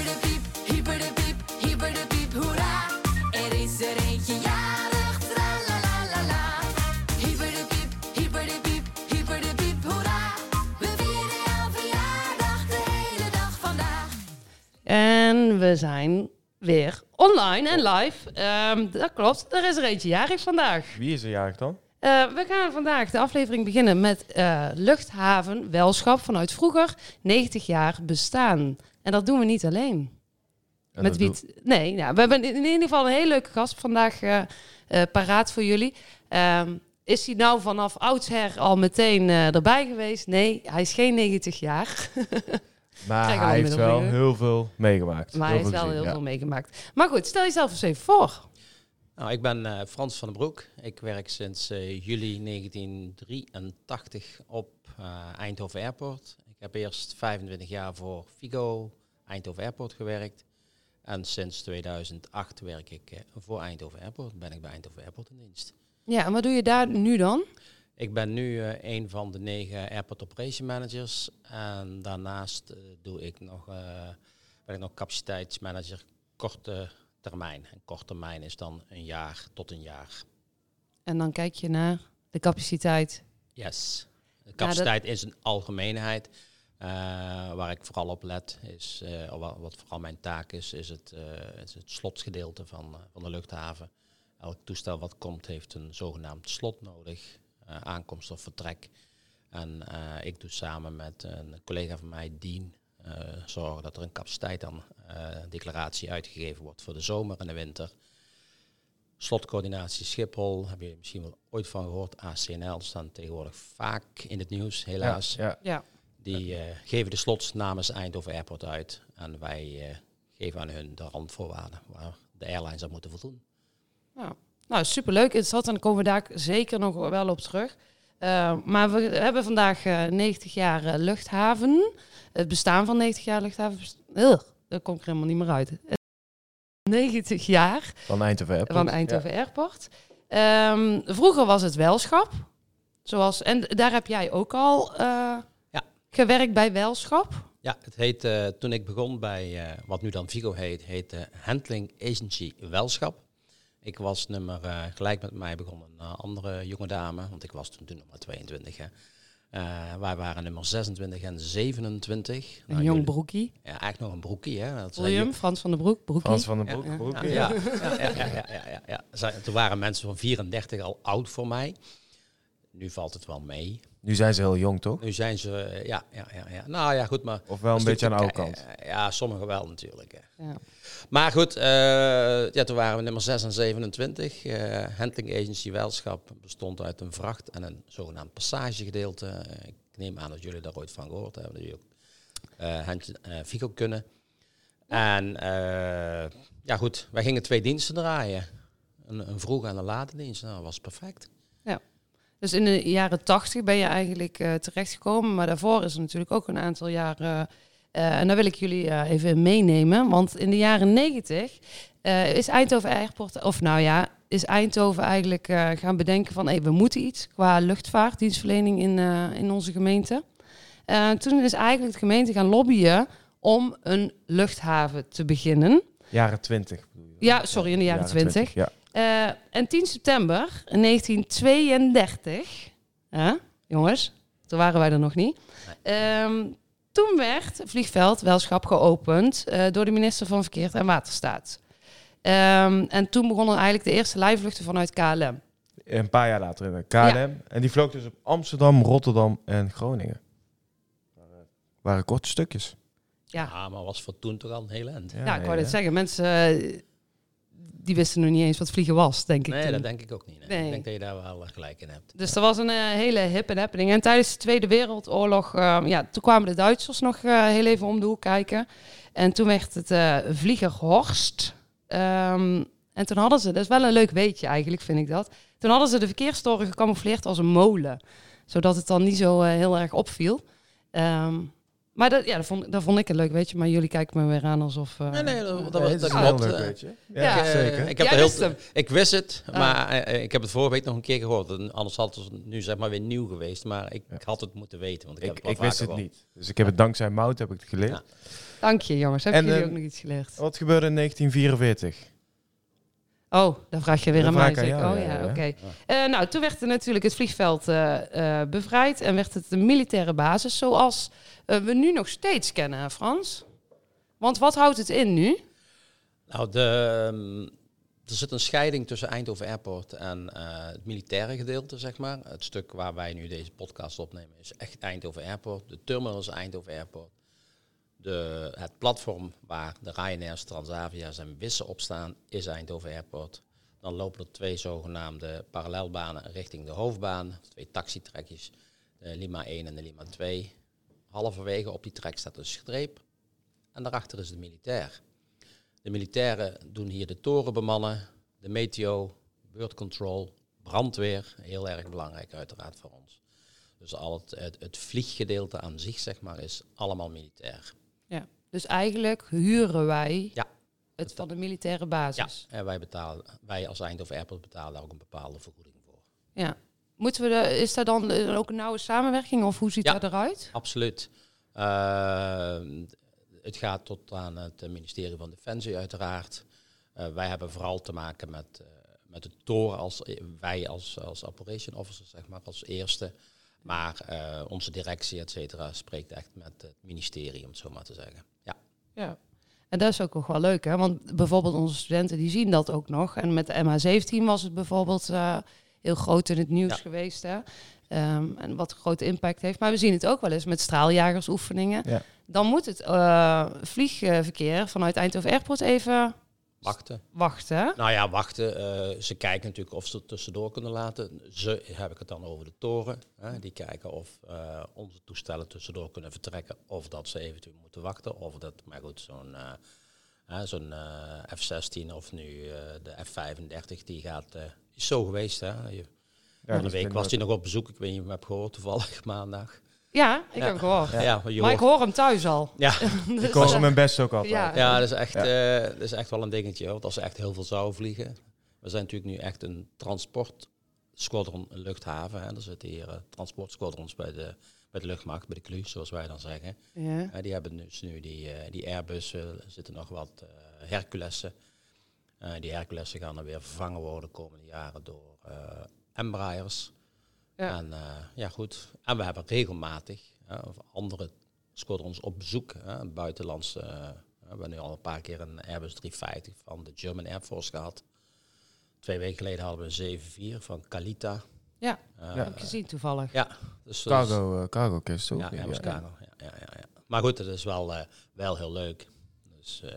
Hyper de piep, hyper de piep, hyper de piep, hoera. Er is er eentje jarig, tralalalala. Hyper de piep, hyper de piep, hyper de piep, hoera. We vieren jouw verjaardag de hele dag vandaag. En we zijn weer online en live. Ehm, dat klopt, er is er eentje jarig vandaag. Wie is er jarig dan? Eh, we gaan vandaag de aflevering beginnen met eh, Luchthaven Welschap vanuit vroeger 90 jaar bestaan. En dat doen we niet alleen. En met wie? Nee, nou, we hebben in ieder geval een hele leuke gast vandaag eh, eh, paraat voor jullie. Ehm, is hij nou vanaf oudsher al meteen eh, erbij geweest? Nee, hij is geen 90 jaar. Maar hij heeft wel heel veel meegemaakt. Maar hij heeft wel gezien, heel ja. veel meegemaakt. Maar goed, stel jezelf eens even voor. Nou, ik ben eh, Frans van den Broek. Ik werk sinds eh, juli 1983 op eh, Eindhoven Airport. Ik heb eerst 25 jaar voor Figo Eindhoven Airport gewerkt. En sinds 2008 werk ik eh, voor Eindhoven Airport. Ben ik bij Eindhoven Airport in dienst. Ja, en wat doe je daar nu dan? Ik ben nu eh, een van de negen Airport Operation Managers. En daarnaast eh, doe ik nog, ben ik nog capaciteitsmanager korte termijn. En korte termijn is dan een jaar tot een jaar. En dan kijk je naar de capaciteit. Yes. De capaciteit in zijn algemeenheid. Eh, waar ik vooral op let, is, eh, wat, wat vooral mijn taak is, is het, eh, is het slotsgedeelte van, van de luchthaven. Elk toestel wat komt heeft een zogenaamd slot nodig, eh, aankomst of vertrek. En eh, ik doe samen met een collega van mij, Dean, eh, zorgen dat er een capaciteit dan eh, declaratie uitgegeven wordt voor de zomer en de winter. Slotcoördinatie Schiphol, heb je misschien wel ooit van gehoord. ACNL staan tegenwoordig vaak in het nieuws, helaas. Ja, ja. Ja. Die eh, geven de slots namens Eindhoven Airport uit. En wij eh, geven aan hun de randvoorwaarden waar de airlines aan moeten voldoen. Nou, nou superleuk. Interessant. En dan komen we daar zeker nog wel op terug. Eh, maar we hebben vandaag eh, 90 jaar luchthaven. Het bestaan van 90 jaar luchthaven. Ugh, daar kom ik er helemaal niet meer uit. Eh, 90 jaar Van Eindhoven Airport. van Eindhoven Airport. Ehm, vroeger was het welschap. Zoals, en daar heb jij ook al eh. Gewerkt bij welschap. Ja, het heet, eh, toen ik begon bij eh, wat nu dan Vigo heet, heet eh, Handling Agency Welschap. Ik was nummer, eh, gelijk met mij begon een andere jonge dame, want ik was toen, toen nog maar 22. Hè. Eh, wij waren nummer 26 en 27. Een Nou, jong jullie- broekie. Ja, eigenlijk nog een broekie. Hè. Dat zei hem? Frans van den Broek, broekie. Frans van den Broek. Ja, ja. broek, Ja, ja. ja, ja, ja, ja, ja, ja, ja. Zij- Toen waren mensen van 34 al oud voor mij. Nu valt het wel mee. Nu zijn ze heel jong, toch? Nu zijn ze, eh, ja, ja, ja, ja. Nou ja, goed, maar... Of wel een beetje aan de oude kant. eh, Ja, sommigen wel natuurlijk. hè. Ja. Maar goed, eh, ja, toen waren we nummer 6 en 27. Eh Handling Agency Welschap bestond uit een vracht en een zogenaamd passagegedeelte. Ik neem aan dat jullie daar ooit van gehoord hebben. Dat jullie ook eh hand, eh, Fico kunnen. En eh, ja goed, wij gingen twee diensten draaien. Een, een vroege en een late dienst. Nou, dat was perfect. Dus in de jaren tachtig ben je eigenlijk eh, terechtgekomen. Maar daarvoor is er natuurlijk ook een aantal jaren. eh, en daar wil ik jullie eh, even meenemen. Want in de jaren negentig eh, is Eindhoven Airport. Of nou ja, is Eindhoven eigenlijk eh, gaan bedenken van hey, we moeten iets qua luchtvaart, dienstverlening in, eh, in onze gemeente. Eh, toen is eigenlijk de gemeente gaan lobbyen om een luchthaven te beginnen. Jaren 20. bedoel je? Ja, sorry, in de jaren 20. Ja. Eh, en 10 september 1932, hè, jongens, toen waren wij er nog niet. Ehm, toen werd vliegveld Welschap geopend eh, door de minister van Verkeer en Waterstaat. Ehm, en toen begonnen eigenlijk de eerste lijfvluchten vanuit KLM. Een paar jaar later in de KLM. En die vloog dus op Amsterdam, Rotterdam en Groningen. Waren, waren korte stukjes. Ja, Ja, maar was voor toen toch al een hele end. ja, ik wou dit zeggen. Mensen eh, die wisten nog niet eens wat vliegen was, denk ik. Nee, toen. dat denk ik ook niet. nee. Nee. Ik denk dat je daar wel eh, gelijk in hebt. Dus dat was een eh, hele hip en happening. En tijdens de Tweede Wereldoorlog, eh, ja, toen kwamen de Duitsers nog eh, heel even om de hoek kijken. En toen werd het eh Vlieger Horst. Ehm, en toen hadden ze, dat is wel een leuk weetje eigenlijk, vind ik dat. Toen hadden ze de verkeerstoren gecamoufleerd als een molen. Zodat het dan niet zo heel erg opviel. Ehm, maar dat, ja, dat, vond, dat vond ik een leuk weetje. Maar jullie kijken me weer aan alsof... eh, Nee, nee, dat, dat, Nee, was, het dat is een heel klopt. leuk eh. weetje. Ja, zeker. Ik, heb er wist heel, ik wist het, Ah. maar eh, eh, ik heb het vorige week nog een keer gehoord. Anders had het nu zeg maar weer nieuw geweest. Maar ik Ja. had het moeten weten. Want ik, heb het ik wist vaker het gehoord. niet. Dus ik heb het dankzij Mout heb ik het geleerd. Ja. Dank je, jongens. Heb jullie ook nog iets geleerd? Wat gebeurde in 1944? Oh, dan vraag je weer aan mij. oh ja, ja, ja. oké. Eh, nou, toen werd er natuurlijk het vliegveld eh, eh, bevrijd en werd het een militaire basis zoals we nu nog steeds kennen, Frans. Want wat houdt het in nu? Nou, de, ehm, er zit een scheiding tussen Eindhoven Airport en eh, het militaire gedeelte, zeg maar. Het stuk waar wij nu deze podcast opnemen is echt Eindhoven Airport. De terminal is Eindhoven Airport. De, het platform waar de Ryanairs, Transavia's en Wissen op staan is Eindhoven Airport. Dan lopen er twee zogenaamde parallelbanen richting de hoofdbaan. Twee taxitrekjes, de Lima 1 en de Lima 2. Halverwege op die trek staat een streep. En daarachter is de militair. De militairen doen hier de toren bemannen, de meteo, bird control, brandweer. Heel erg belangrijk uiteraard voor ons. Dus al het, het, het vlieggedeelte aan zich, zeg maar, is allemaal militair. Dus eigenlijk huren wij Ja. het van de militaire Ja, basis. en wij, betalen, wij als Eindhoven Airport betalen daar ook een bepaalde vergoeding voor. Ja. Moeten we de, is daar dan eh, ook een nauwe samenwerking of hoe ziet Ja. dat eruit? Absoluut. Eh, het gaat tot aan het ministerie van Defensie uiteraard. Eh, wij hebben vooral te maken met, eh, met de toren als wij als, als operation officers, zeg maar, als eerste. Maar eh, onze directie, et cetera, spreekt echt met het ministerie, om het zo maar te zeggen. Ja, Ja. En dat is ook nog wel leuk, hè? Want bijvoorbeeld onze studenten die zien dat ook nog. En met de MH17 was het bijvoorbeeld eh, heel groot in het nieuws Ja. geweest, hè? Ehm, en wat een grote impact heeft. Maar we zien het ook wel eens met straaljagersoefeningen. Ja. Dan moet het eh, vliegverkeer vanuit Eindhoven Airport even wachten. wachten. hè? Nou ja, wachten. eh, ze kijken natuurlijk of ze het tussendoor kunnen laten. Ze heb ik het dan over de toren. Hè, die kijken of eh, onze toestellen tussendoor kunnen vertrekken. Of dat ze eventueel moeten wachten. Of dat, maar goed, zo'n eh, hè, zo'n eh, F-16 of nu eh, de F-35, die gaat, eh, is zo geweest. Hè. Je, Ja, van de week was hij nog op bezoek. Ik weet niet of je hem hebt gehoord toevallig maandag. Ja, ik Ja. heb hem gehoord. Ja, Maar ik hoor hem thuis al. ja. Dus, Ik hoor eh, mijn best ook altijd. ja. Ja, dat is echt, Ja. eh, dat is echt wel een dingetje. Want als ze echt heel veel zouden vliegen. We zijn natuurlijk nu echt een transportsquadron luchthaven. Hè. Er zitten hier eh, transportsquadrons bij de, bij de luchtmacht, bij de KLU, zoals wij dan zeggen. Ja. Eh, die hebben dus nu die, eh, die Airbussen, er zitten nog wat eh Herculessen. Eh, die Herculessen gaan dan weer vervangen worden de komende jaren door eh Embraers. Ja. En eh, ja, goed. En we hebben regelmatig of andere squadrons op bezoek. Hè, buitenlands. eh, we hebben nu al een paar keer een Airbus 350 van de German Air Force gehad. Twee weken geleden hadden we een 74 van Kalita. Ja, Eh, heb ik gezien toevallig. ja, dus, Cargo, eh, cargo kist toch? ja, Airbus. Cargo. Ja, ja, ja, ja. Maar goed, het is wel, eh, wel heel leuk. Dus eh,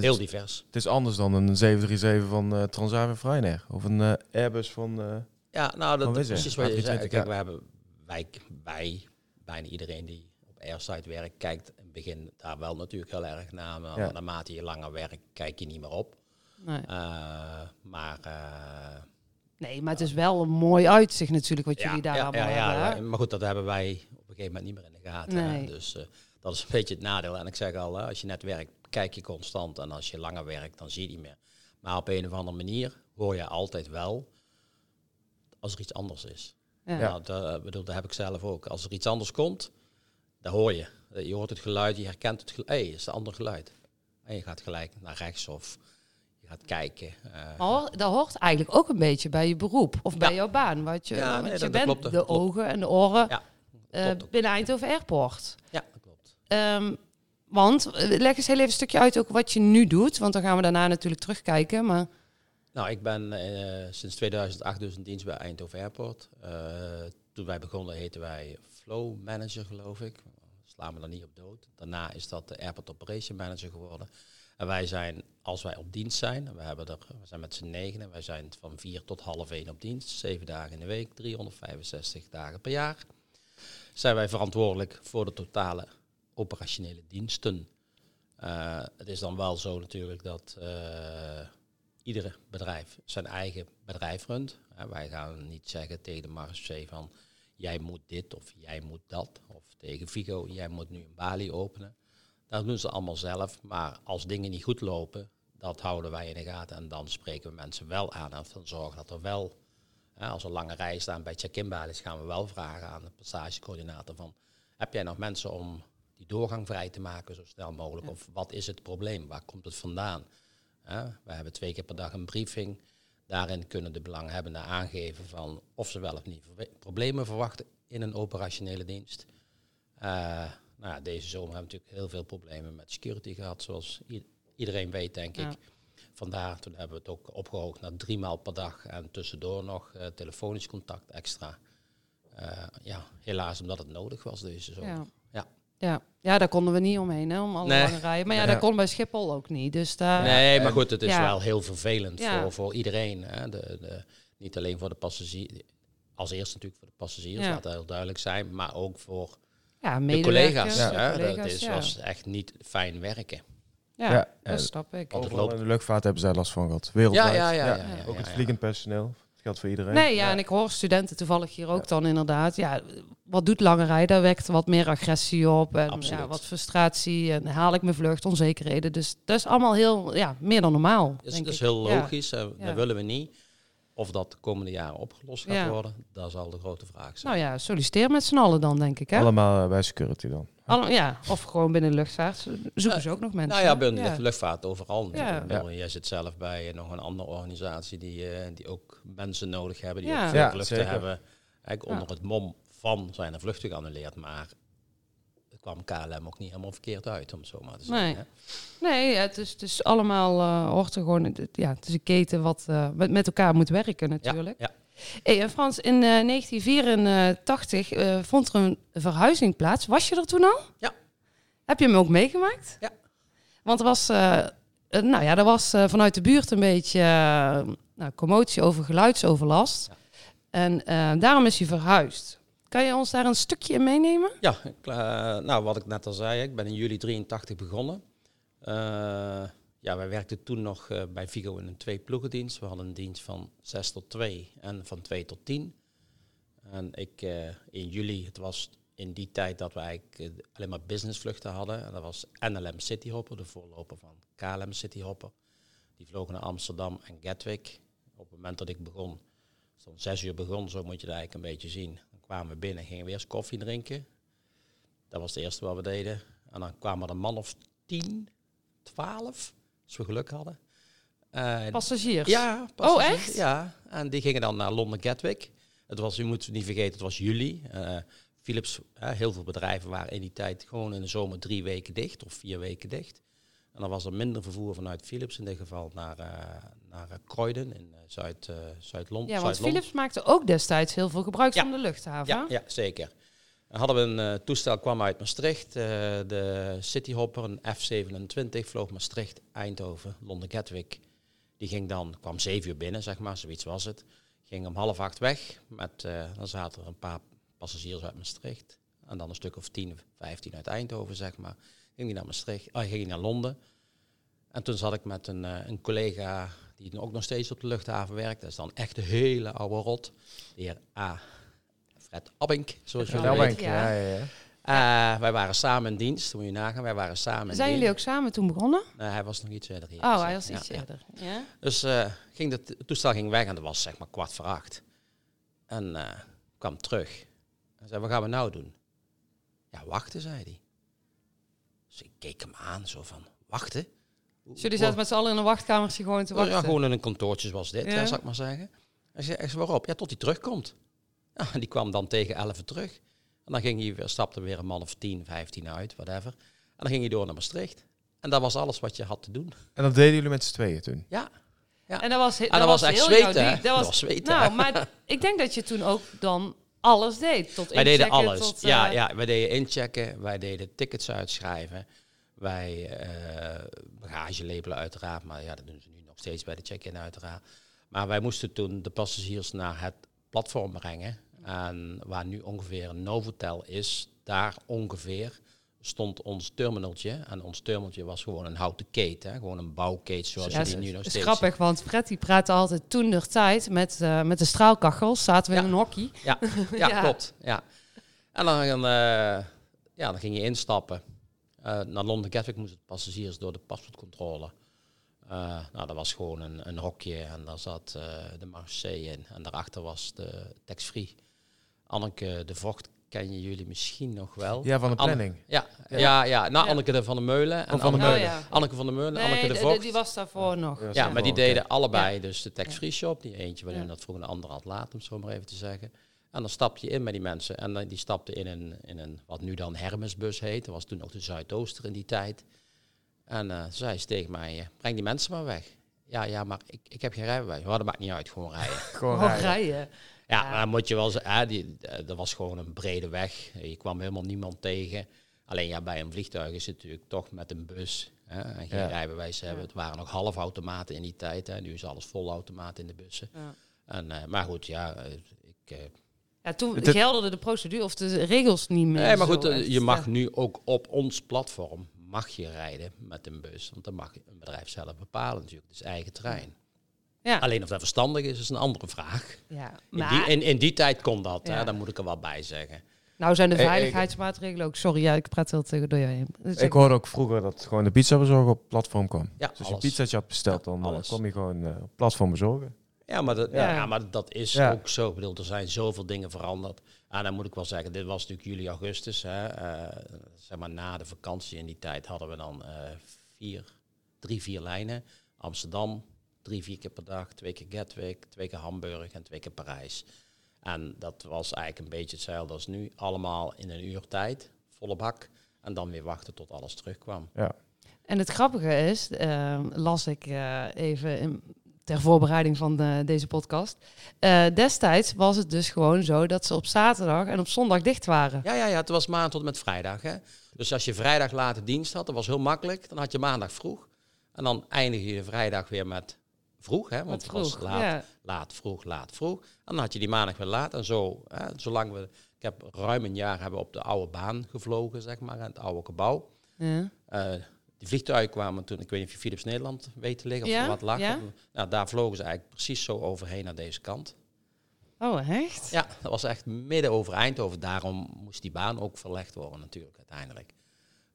heel is, divers. het is anders dan een 737 van eh Transavia Ryanair. Of een Airbus van... Ja, nou, dat Van is precies wat je zei. A320, Kijk, ja. we hebben, wij, wij, bijna iedereen die op airside werkt, kijkt in het begin daar wel natuurlijk heel erg naar. Maar Ja. naarmate je langer werkt, kijk je niet meer op. Nee. Eh, maar eh, nee, maar het is wel een mooi uitzicht natuurlijk wat ja, jullie daar ja, allemaal ja, ja, hebben. maar goed, dat hebben wij op een gegeven moment niet meer in de gaten. Nee. Dus eh, dat is een beetje het nadeel. En ik zeg al, hè, als je net werkt, kijk je constant. En als je langer werkt, dan zie je niet meer. Maar op een of andere manier hoor je altijd wel als er iets anders is. Ja. Nou, dat, bedoel, dat heb ik zelf ook. Als er iets anders komt, dan hoor je. Eh, Je hoort het geluid, je herkent het geluid. Hé, hey, is een ander geluid. En je gaat gelijk naar rechts of je gaat kijken. eh. Dat hoort eigenlijk ook een beetje bij je beroep of bij Ja. jouw baan. Wat je, Ja, want nee, je dat- dat bent klopt, de klopt. ogen en de oren eh, ook. binnen Eindhoven Airport. ja, dat klopt. Ehm, want, eh, leg eens heel even een stukje uit ook wat je nu doet. Want dan gaan we daarna natuurlijk terugkijken. Maar Nou, ik ben eh, sinds 2008 dus in dienst bij Eindhoven Airport. Eh, toen wij begonnen heten wij Flow Manager, geloof ik. Slaan me dan niet op dood. Daarna is dat de Airport Operation Manager geworden. En wij zijn, als wij op dienst zijn, we, hebben er, we zijn met z'n negenen, wij zijn van vier tot half één op dienst, zeven dagen in de week, 365 dagen per jaar. Zijn wij verantwoordelijk voor de totale operationele diensten. Eh, het is dan wel zo natuurlijk dat iedere bedrijf zijn eigen bedrijf runt. Eh, wij gaan niet zeggen tegen de marechaussee van jij moet dit of jij moet dat. Of tegen Vigo, jij moet nu een balie openen. Dat doen ze allemaal zelf. Maar als dingen niet goed lopen, dat houden wij in de gaten. En dan spreken we mensen wel aan en van zorgen dat er wel, hè, als er lange rijen staan bij check-in balies, gaan we wel vragen aan de passagecoördinator van heb jij nog mensen om die doorgang vrij te maken zo snel mogelijk. Ja. Of wat is het probleem? Waar komt het vandaan? We hebben twee keer per dag een briefing. Daarin kunnen de belanghebbenden aangeven van of ze wel of niet problemen verwachten in een operationele dienst. Eh, nou ja, deze zomer hebben we natuurlijk heel veel problemen met security gehad, zoals iedereen weet, denk Ja. ik. Vandaar, toen hebben we het ook opgehoogd naar drie maal per dag en tussendoor nog eh, telefonisch contact extra. Eh, ja, helaas omdat het nodig was deze zomer. Ja. Ja. Ja. ja, daar konden we niet omheen, hè, om alle Nee. lange rijen. Maar ja, Ja. dat kon bij Schiphol ook niet. Dus daar, Nee, maar en- goed, het is Ja. wel heel vervelend Ja. voor, voor iedereen. Hè. De, de, niet alleen voor de passagiers, als eerste natuurlijk voor de passagiers, Ja. laat dat heel duidelijk zijn, maar ook voor ja, de medewerkers, collega's. hè. collega's, dat is, ja. was echt niet fijn werken. Ja, Ja, dat en- snap ik. Overal in de luchtvaart hebben zij last van gehad. Wereldwijd. Ja, ja, ja, ja, ja, Ook ja, het ja. vliegend personeel. Dat geldt voor iedereen. Nee, ja, en ik hoor studenten toevallig hier ook dan inderdaad. Ja, wat doet lange rij? Daar wekt wat meer agressie op en ja, wat frustratie en haal ik mijn vlucht, onzekerheden. Dus dat is allemaal heel, ja, meer dan normaal. Dat is, denk dat is ik. heel logisch, en Ja. dat willen we niet. Of dat de komende jaren opgelost gaat Ja. worden, dat zal de grote vraag zijn. Nou ja, solliciteer met z'n allen dan, denk ik. Hè? Allemaal eh, bij security dan. Alle- ja, of gewoon binnen de luchtvaart zoeken ze ook nog mensen. nou ja, binnen ja. de luchtvaart overal. Ja. Jij zit zelf bij nog een andere organisatie die, eh, die ook mensen nodig hebben, die Ja. ook Ja, vluchten hebben. Eigenlijk Ja. onder het mom van zijn er vluchten geannuleerd, maar het kwam KLM ook niet helemaal verkeerd uit, om het zo maar te zeggen. Nee. hè. Nee, het is, het is allemaal, eh hoort er gewoon, het, ja, het is een keten wat eh, met, met elkaar moet werken natuurlijk. Ja, Hey, en Frans, in eh, 1984 eh, vond er een verhuizing plaats. Was je er toen al? Ja. Heb je hem ook meegemaakt? Ja. Want er was, nou ja, er was eh, vanuit de buurt een beetje nou, commotie over geluidsoverlast. Ja. En eh, daarom is hij verhuisd. Kan je ons daar een stukje in meenemen? Ja, ik, eh, nou wat ik net al zei, ik ben in juli 83 begonnen. Eh, ja, wij werkten toen nog bij Vigo in een twee ploegendienst. We hadden een dienst van 6 tot 2 en van 2 tot 10. En ik in juli, het was in die tijd dat we eigenlijk alleen maar businessvluchten hadden. En dat was NLM Cityhopper, de voorloper van KLM Cityhopper. Die vlogen naar Amsterdam en Gatwick. Op het moment dat ik begon, stond zes uur begon, zo moet je het eigenlijk een beetje zien. Dan kwamen we binnen, gingen we eerst koffie drinken. Dat was het eerste wat we deden. En dan kwamen er een man of tien, twaalf, als we geluk hadden. Eh, Passagiers? ja, Oh, passagiers, echt? Ja, en die gingen dan naar Londen Gatwick. Het was, je moet niet vergeten, het was juli. Eh, Philips, heel veel bedrijven waren in die tijd gewoon in de zomer drie weken dicht of vier weken dicht. En dan was er minder vervoer vanuit Philips, in dit geval naar, eh naar eh, Croydon in eh, Zuid, eh Zuid-Londen. Ja, want. Philips maakte ook destijds heel veel gebruik Ja. van de luchthaven. Ja, ja, zeker. Dan hadden we een toestel, kwam uit Maastricht. de Cityhopper, een F-27, vloog Maastricht, Eindhoven, Londen Gatwick. Die ging dan, kwam zeven uur binnen, zeg maar, zoiets was het. Ging om half acht weg. Met, dan zaten er een paar passagiers uit Maastricht. En dan een stuk of 10, 15 uit Eindhoven, zeg maar. Ging die naar Maastricht, ah, ging naar Londen. En toen zat ik met een, eh, een collega die ook nog steeds op de luchthaven werkt. Dat is dan echt een hele oude rot. De heer A. Fred Abink, zoals jullie weet weten. Bank, ja. ja, ja, ja. Eh, wij waren samen in dienst, moet je nagaan. Wij waren samen in Zijn jullie ook samen toen begonnen? Nee, hij was nog iets eerder hier. Oh, hij was iets ja. eerder. Ja? Dus eh, ging het, het toestel ging weg en dat was zeg maar kwart voor acht. En eh, kwam terug. En zei, wat gaan we nou doen? Ja, wachten, zei hij. Dus ik keek hem aan, zo van, wachten? Dus jullie zaten met z'n allen in een wachtkamertje gewoon te wachten? Ja, gewoon in een kantoortje zoals dit, Ja. hè, zal ik maar zeggen. Zei, ik zei, waarop? Ja, tot hij terugkomt. Ja, en die kwam dan tegen 11 terug. En dan ging hij weer, stapte weer een man of 10, 15 uit, whatever. En dan ging hij door naar Maastricht. En dat was alles wat je had te doen. En dat deden jullie met z'n tweeën toen? Ja, En dat was, he- dat was echt heel zweten, ding. Dat was zweten, Nou, maar ik denk dat je toen ook dan alles deed. Tot wij deden alles. Tot, ja, eh, ja, wij deden inchecken, wij deden tickets uitschrijven. Wij eh bagage labelen uiteraard, maar ja, dat doen ze nu nog steeds bij de check-in uiteraard. Maar wij moesten toen de passagiers naar het platform brengen. En waar nu ongeveer een Novotel is, daar ongeveer stond ons terminaltje. En ons terminaltje was gewoon een houten keten, hè, gewoon een bouwkeet zoals Ja, je is, die nu nog is steeds grappig, want Fred die praatte altijd toen der tijd met, eh, met de straalkachels. Zaten we Ja. in een hockey. Ja, ja, Ja. klopt. Ja. En dan, eh, ja, dan ging je instappen. Eh, naar Londen Gatwick moesten de passagiers door de paspoortcontrole. Nou, dat was gewoon een, een hokje en daar zat de Marseille in. En daarachter was de tax-free. Anneke de Vocht ken jullie misschien nog wel. Ja, van de Anne- planning. Ja, ja. ja, nou Ja. Anneke de van der Meulen en Van Anneke, Meulen. Oh, ja. Anneke van der Meulen, Nee, Anneke de de- Vogt. die was daarvoor nog. Ja, maar die deden allebei dus de tax-free shop. Die eentje waarin Ja. dat vroeger een ander had laat, om het zo maar even te zeggen. En dan stap je in met die mensen. En dan, die stapten in een, in een, wat nu dan Hermesbus heet. Dat was toen nog de Zuidooster in die tijd. En eh, zei ze tegen mij, eh, breng die mensen maar weg. Ja, ja, maar ik, ik heb geen rijbewijs. Maar dat maakt niet uit, gewoon rijden. Gewoon rijden. Ja, Ja. maar dan moet je wel zeggen, hè, die, eh, dat was gewoon een brede weg. Je kwam helemaal niemand tegen. Alleen ja, bij een vliegtuig is het natuurlijk toch met een bus hè, en geen Ja. rijbewijs hebben. Het waren nog halfautomaten in die tijd. Hè. Nu is alles volautomaat in de bussen. Ja. En, eh, maar goed, ja, eh, ik... eh, Ja, toen gelden de procedure of de regels niet meer. nee, maar goed, eh, je mag Ja. nu ook op ons platform mag je rijden met een bus. Want dan mag een bedrijf zelf bepalen natuurlijk. Het is eigen terrein. Ja, Alleen of dat verstandig is, is een andere vraag. ja. In, die, in, in die tijd kon dat, Ja. hè, daar moet ik er wel bij zeggen. nou zijn de Ik- ik- veiligheidsmaatregelen ook... Sorry, ja, ik praat heel tegen door jou heen. Dus Ik hoorde ook vroeger dat gewoon de pizza bezorgen op platform kwam. Ja, dus als je pizzaatje had besteld, dan eh, alles. kwam je gewoon eh, op platform bezorgen. Ja, maar dat, ja. Ja. maar dat is Ja. ook zo. Ik bedoel, er zijn zoveel dingen veranderd. En dan moet ik wel zeggen, dit was natuurlijk juli, augustus. Hè, eh, zeg maar na de vakantie in die tijd hadden we dan eh, vier, drie, vier lijnen. Amsterdam, drie, vier keer per dag. Twee keer Gatwick, twee keer Hamburg en twee keer Parijs. En dat was eigenlijk een beetje hetzelfde als nu. Allemaal in een uur tijd, volle bak. En dan weer wachten tot alles terugkwam. Ja. En het grappige is, eh, las ik eh, even in- ter voorbereiding van de- deze podcast. Eh, destijds was het dus gewoon zo dat ze op zaterdag en op zondag dicht waren. Ja, ja, ja, het was maand tot en met vrijdag. Hè? Dus als je vrijdag late dienst had, dat was heel makkelijk. Dan had je maandag vroeg. En dan eindig je vrijdag weer met vroeg. Hè? Want het was laat, Ja. laat, vroeg, laat, vroeg. En dan had je die maandag weer laat. En zo, hè, zolang we... Ik heb ruim een jaar hebben we op de oude baan gevlogen, zeg maar. Het oude gebouw. Ja. Eh die vliegtuigen kwamen toen, ik weet niet of je Philips Nederland weet te liggen of Ja, wat lag. ja. Nou, daar vlogen ze eigenlijk precies zo overheen naar deze kant. Oh, echt? Ja, dat was echt midden over Eindhoven. Daarom moest die baan ook verlegd worden natuurlijk uiteindelijk.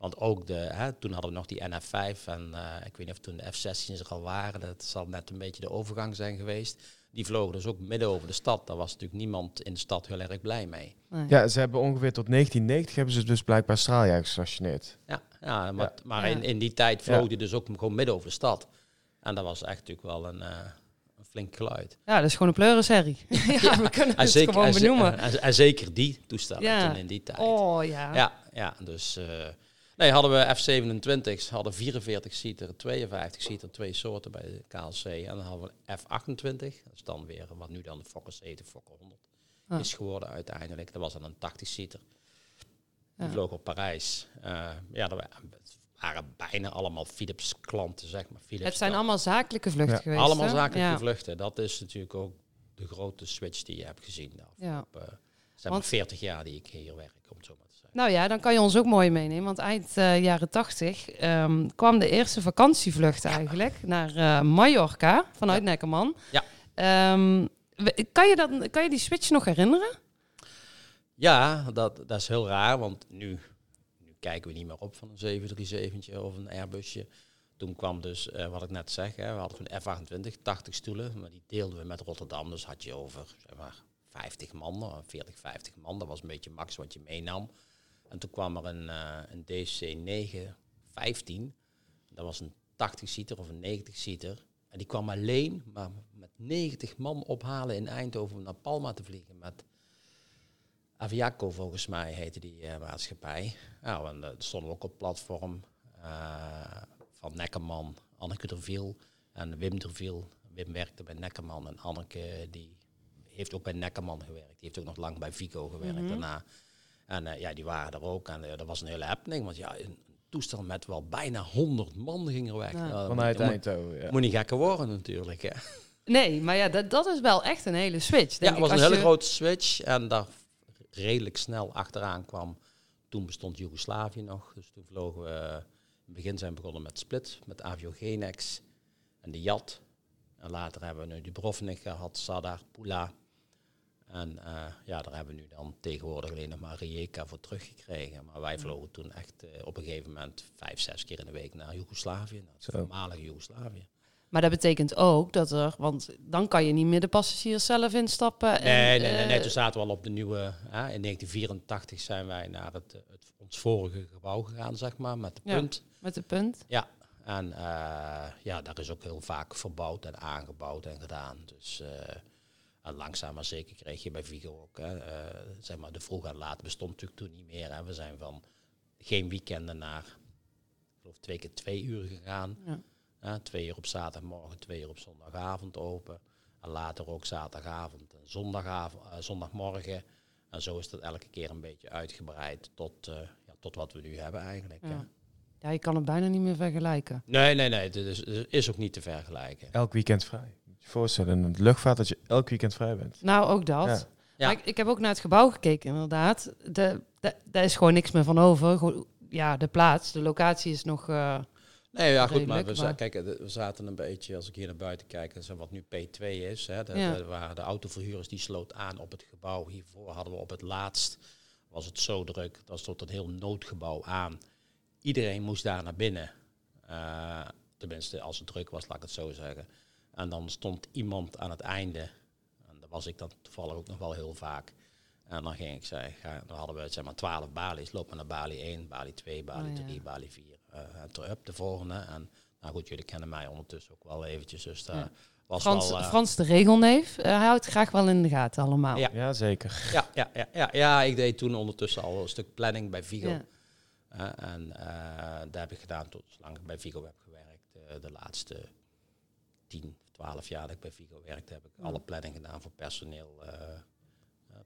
Want ook de, hè, toen hadden we nog die NF5 en eh, ik weet niet of toen de F-16's er al waren. Dat zal net een beetje de overgang zijn geweest. Die vlogen dus ook midden over de stad. Daar was natuurlijk niemand in de stad heel erg blij mee. Nee. Ja, ze hebben ongeveer tot 1990 hebben ze dus blijkbaar straaljagers gestationeerd. Ja, ja maar, maar. In, in die tijd vloog Ja. die dus ook gewoon midden over de stad. En dat was echt natuurlijk wel een, eh, een flink geluid. Ja, dat is gewoon een pleurenserie. ja, we kunnen En het zeker, gewoon benoemen. en, en zeker die toestellen Ja. toen in die tijd. Oh ja. Ja, ja dus eh, nee, hadden we F-27's, hadden 44 seater, 52 seater, twee soorten bij de KLC. En dan hadden we F-28, dat is dan weer wat nu dan de Fokker 70, Fokker 100 Ah. is geworden uiteindelijk. Dat was dan een 80 seater. Die Ja. vloog op Parijs. Eh, ja, dat waren bijna allemaal Philips klanten, zeg maar. Philips Het zijn dan. allemaal zakelijke vluchten Ja. geweest. allemaal hè? zakelijke ja. vluchten. Dat is natuurlijk ook de grote switch die je hebt gezien. de Ja. zeg maar Want- 40 jaar die ik hier werk, om het zo maar te zeggen. Nou ja, dan kan je ons ook mooi meenemen. Want eind eh, jaren tachtig ehm, kwam de eerste vakantievlucht eigenlijk naar eh, Mallorca vanuit Ja. Neckerman. Ja. Ehm, kan, je dat, kan je die switch nog herinneren? Ja, dat, dat is heel raar, want nu, nu kijken we niet meer op van een 737 of een Airbusje. Toen kwam dus, eh, wat ik net zeg, hè, we hadden toen F-28, 80 stoelen, maar die deelden we met Rotterdam. Dus had je over zeg maar, 50 man, of 40, 50 man. Dat was een beetje max wat je meenam. En toen kwam er een, eh, een DC-9-15. Dat was een 80-seater of een 90-seater. En die kwam alleen maar met 90 man ophalen in Eindhoven om naar Palma te vliegen. Met Aviaco volgens mij heette die eh, maatschappij. Nou, en uh, stonden we ook op platform uh, van Neckerman, Anneke Derviel en Wim Derviel. Wim werkte bij Neckerman en Anneke die heeft ook bij Neckerman gewerkt. Die heeft ook nog lang bij Vico gewerkt mm -hmm. daarna. En uh, ja, die waren er ook. En uh, dat was een hele happening. Want ja, een toestel met wel bijna 100 man ging er weg. Ja. Vanuit Eindhoven, ja. Moet niet gekker worden natuurlijk, hè. Nee, maar ja, dat, dat is wel echt een hele switch. ja, het was een hele je... grote switch. En daar redelijk snel achteraan kwam. Toen bestond Joegoslavië nog. Dus toen vlogen we... in het begin zijn we begonnen met Split, met Aviogenex en de Jat. En later hebben we nu Dubrovnik gehad, Sadar, Pula. En uh, ja, daar hebben we nu dan tegenwoordig alleen nog maar Rijeka voor teruggekregen. Maar wij vlogen toen echt uh, op een gegeven moment vijf, zes keer in de week naar Joegoslavië, naar het voormalige Joegoslavië. Maar dat betekent ook dat er, want dan kan je niet meer de passagiers zelf instappen. En, Nee, nee, nee, nee, eh, toen zaten we al op de nieuwe... Hè, in 1984 zijn wij naar het, eh, het, ons vorige gebouw gegaan, zeg maar, met de Ja. punt. Met de punt. Ja, en eh, ja, daar is ook heel vaak verbouwd en aangebouwd en gedaan. Dus eh, en langzaam maar zeker kreeg je bij Vigo ook. Hè, eh, zeg maar, de vroeg en laat bestond natuurlijk toen niet meer. Hè. We zijn van geen weekenden naar, ik geloof twee keer twee uur gegaan. Ja. Hè, twee uur op zaterdagmorgen, twee uur op zondagavond open. En later ook zaterdagavond en zondagavond, eh, zondagmorgen. En zo is dat elke keer een beetje uitgebreid tot, eh, ja, tot wat we nu hebben eigenlijk. hè. Ja. ja, je kan het bijna niet meer vergelijken. Nee, nee, nee. Het is, het is ook niet te vergelijken. Elk weekend vrij. Je voorstellen, in de luchtvaart dat je elk weekend vrij bent. Nou, ook dat. Ja. Ja. Maar ik, ik heb ook naar het gebouw gekeken, inderdaad. De, de, daar is gewoon niks meer van over. Ja, de plaats, de locatie is nog... eh, Nee, ja, goed, maar we, maar- kijk, eh, we zaten een beetje, als ik hier naar buiten kijk, dat is wat nu P2 is. Hè, de, Ja. de- waar de autoverhuurders die sloot aan op het gebouw. Hiervoor hadden we op het laatst, was het zo druk, dat stond een heel noodgebouw aan. Iedereen moest daar naar binnen. Eh, tenminste, als het druk was, laat ik het zo zeggen. En dan stond iemand aan het einde. En daar was ik dan toevallig ook nog wel heel vaak. En dan ging ik zeggen, ga, dan hadden we zeg maar 12 balies. Loop maar naar balie 1, balie 2, balie Oh, ja. 3, balie 4. eh en terug de volgende. En nou goed, jullie kennen mij ondertussen ook wel eventjes. Dus daar Ja. was Frans, wel... eh, Frans de regelneef, hij houdt graag wel in de gaten allemaal. Ja. Ja, zeker. ja, ja, ja, ja, ja, ik deed toen ondertussen al een stuk planning bij Vigo. Ja. Eh, en eh daar heb ik gedaan tot zolang ik bij Vigo heb gewerkt. eh, de laatste 10, 12 jaar dat ik bij Vigo werkte, heb ik alle planning gedaan voor personeel, eh, eh,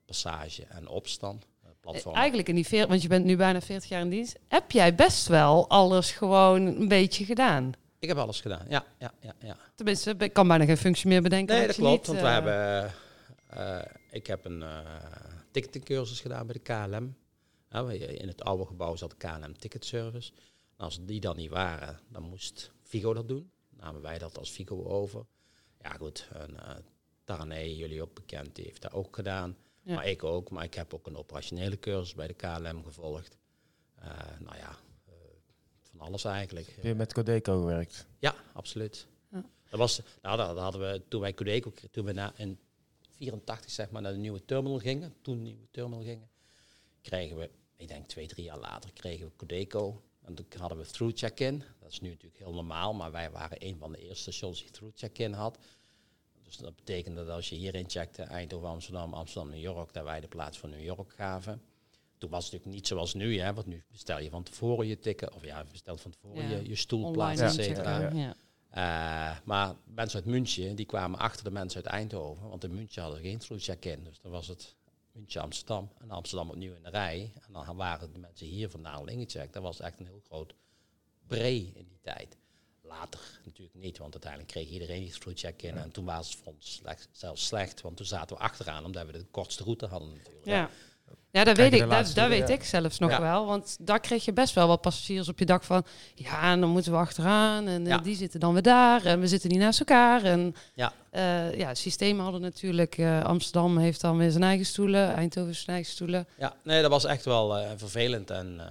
passage en opstand. eh, platform. Eigenlijk in die veer, want je bent nu bijna 40 jaar in dienst, heb jij best wel alles gewoon een beetje gedaan. Ik heb alles gedaan, ja, ja, ja, ja. Tenminste, ik kan bijna geen functie meer bedenken. Nee, dat klopt. niet, want we hebben, ik heb een ticketingcursus gedaan bij de KLM. We- in het oude gebouw zat de KLM Ticket Service. En als die dan niet waren, dan moest Vigo dat doen. Namen wij dat als Vigo over. Ja goed, en uh, Tarné, jullie ook bekend, die heeft dat ook gedaan. Ja. Maar ik ook. Maar ik heb ook een operationele cursus bij de KLM gevolgd. Eh, nou ja, eh, van alles eigenlijk. Heb je met Codeco gewerkt? Ja, absoluut. Ja. Dat was, nou, dat, dat hadden we toen wij Codeco, toen we na, in 84 zeg maar naar de nieuwe terminal gingen, toen de nieuwe terminal gingen, kregen we, ik denk twee, drie jaar later, kregen we Codeco. En toen hadden we through check-in. Dat is nu natuurlijk heel normaal, maar wij waren een van de eerste stations die through check-in had. Dus dat betekende dat als je hierin checkte, Eindhoven, Amsterdam, Amsterdam, New York, dat wij de plaats van New York gaven. Toen was het natuurlijk niet zoals nu, hè, want nu bestel je van tevoren je ticket, of ja, je bestelt van tevoren Ja. je, je stoelplaats, et cetera. Ja. Ja. Eh, maar mensen uit München, die kwamen achter de mensen uit Eindhoven. Want in München hadden geen through check-in. Dus dan was het München, Amsterdam. En Amsterdam opnieuw in de rij. En dan waren de mensen hier vandaan al ingecheckt. Dat was echt een heel groot bree in die tijd. Later natuurlijk niet, want uiteindelijk kreeg iedereen die through check-in. En toen was het voor ons slecht, zelfs slecht, want toen zaten we achteraan, omdat we de kortste route hadden natuurlijk. Ja. Ja, dat weet ik. de Dat, dat weet ik zelfs nog Ja. wel. Want daar kreeg je best wel wat passagiers op je dak van... Ja, en dan moeten we achteraan. En eh, Ja. die zitten dan weer daar. En we zitten niet naast elkaar. En Ja. eh, ja, systemen hadden natuurlijk... eh, Amsterdam heeft dan weer zijn eigen stoelen. Eindhoven zijn eigen stoelen. Ja, nee, dat was echt wel vervelend. En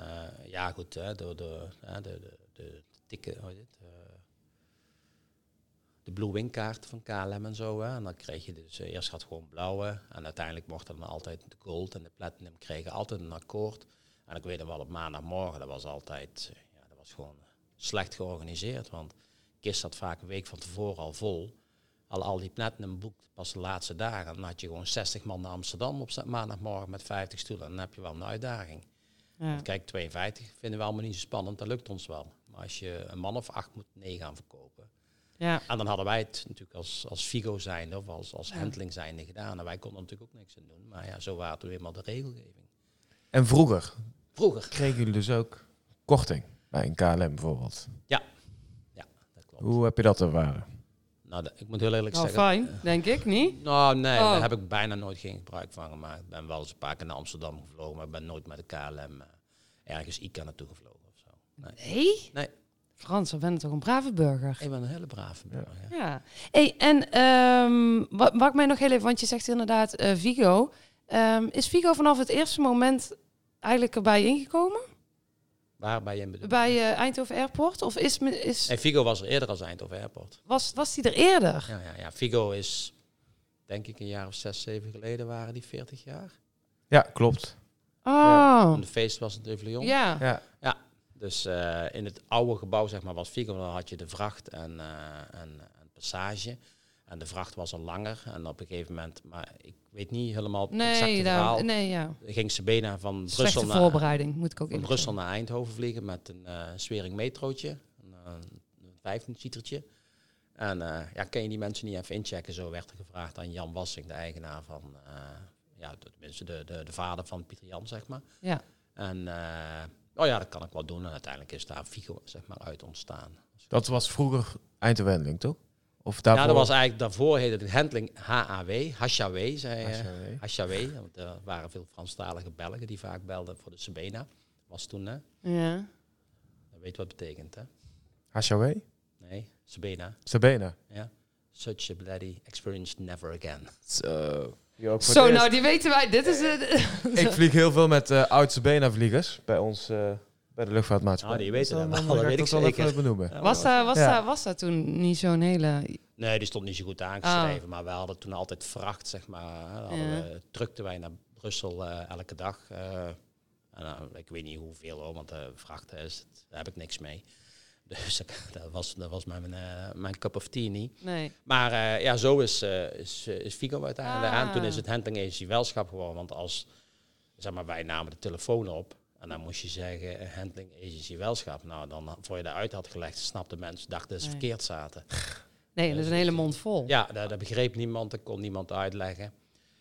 ja, goed, hè, door de, hè, de, de, de tikken, hoe heet het, eh, de Blue Wing kaart van KLM en zo. Hè. En dan kreeg je dus, eh, eerst had gewoon blauwe. En uiteindelijk mocht er dan altijd de gold en de platinum kregen altijd een akkoord. En ik weet nog wel, op maandagmorgen, dat was altijd, eh, ja, dat was gewoon slecht georganiseerd. Want kist zat vaak een week van tevoren al vol. Al, al die platinum boekt pas de laatste dagen. Dan had je gewoon 60 man naar Amsterdam op maandagmorgen met 50 stoelen. Dan heb je wel een uitdaging. Ja. Want Kijk, 52 vinden we allemaal niet zo spannend. Dat lukt ons wel. Maar als je een man of acht moet nee gaan verkopen. Ja. En dan hadden wij het natuurlijk als, als Figo zijnde of als, als Ja. handling zijnde gedaan. En wij konden er natuurlijk ook niks aan doen. Maar ja, zo waren toen eenmaal de regelgeving. En vroeger Vroeger. kregen jullie dus ook korting bij een KLM bijvoorbeeld. Dat klopt. Hoe heb je dat ervaren? Nou, dat- ik moet heel eerlijk Nou, zeggen. fijn, denk ik, niet? Nou, nee, Oh. daar heb ik bijna nooit geen gebruik van gemaakt. Ik ben wel eens een paar keer naar Amsterdam gevlogen, maar ik ben nooit met de KLM eh, ergens ICA naartoe gevlogen of zo. Nee. Nee? Nee. Frans, dan ben je toch een brave burger? Ik ben een hele brave burger. Ja. Ja. Hey, en ehm wat, wat ik mij nog heel even, want je zegt inderdaad eh, Vigo. Ehm, is Vigo vanaf het eerste moment eigenlijk erbij ingekomen? Waar ben je bedoeld? Bij eh, Eindhoven Airport? Of is, me- is, Nee, Figo was er eerder als Eindhoven Airport. was, was die er eerder? Ja, ja, ja. Figo is, denk ik, een jaar of zes, zeven geleden waren die 40 jaar. Ja, klopt. Oh, En de feest was het Euvelion. ja. Ja. Dus eh, in het oude gebouw, zeg maar, was Figo. Dan had je de vracht en, eh, en, en passage. En de vracht was al langer. En op een gegeven moment, maar ik weet niet helemaal het exacte Nee, verhaal. nee, ja. Ging Sabena van Brussel naar, voorbereiding, moet ik ook van Brussel naar Eindhoven vliegen met een eh Swering metrootje. Een, een 15 seatertje. En ja, kan je die mensen niet even inchecken? Zo werd er gevraagd aan Jan Wassing, de eigenaar van, ja, tenminste de, de, de vader van Pieter Jan, zeg maar. Ja. En eh, oh ja, dat kan ik wel doen. En uiteindelijk is daar Figo zeg maar uit ontstaan. Dat was vroeger Eindhoven toch? Of daarvoor? Ja, dat was eigenlijk daarvoor heette het handling HAW, Hashawe, zei sorry. Hashawe, want er waren veel Franstalige Belgen die vaak belden voor de Sabena. Was toen, hè? Ja. Dat weet wat betekent, hè? Hashawe? Nee, Sabena. Sabena. Ja. Such a bloody experience never again. Zo. Zo, nou die weten wij. Dit is het. Ik vlieg heel veel met eh oud Sabena vliegers bij ons, eh, bij de luchtvaartmaatschappij. Ah, die weten dat dat ik weet ik zeker. even benoemen. Was daar, was, Ja. was daar toen niet zo'n hele... Nee, die stond niet zo goed aangeschreven. Maar we hadden toen altijd vracht, zeg maar. Dan hadden Ja. we, drukten wij naar Brussel eh, elke dag. eh, en, ik weet niet hoeveel hoor, want de vracht is, daar heb ik niks mee. Dus dat was, dat was mijn, eh, mijn cup of tea niet. Nee. Maar eh, ja, zo is, eh, is, is Figo uiteindelijk. Ah. En toen is het Handling Agency Welschap geworden. Want als, zeg maar, wij namen de telefoon op. En dan moest je zeggen, Handling Agency Welschap. Nou, dan voor je dat uit had gelegd, snapten mensen, dachten dat ze Nee. verkeerd zaten. Nee, dat is een hele mond vol. Ja, dat, dat begreep niemand, dat kon niemand uitleggen.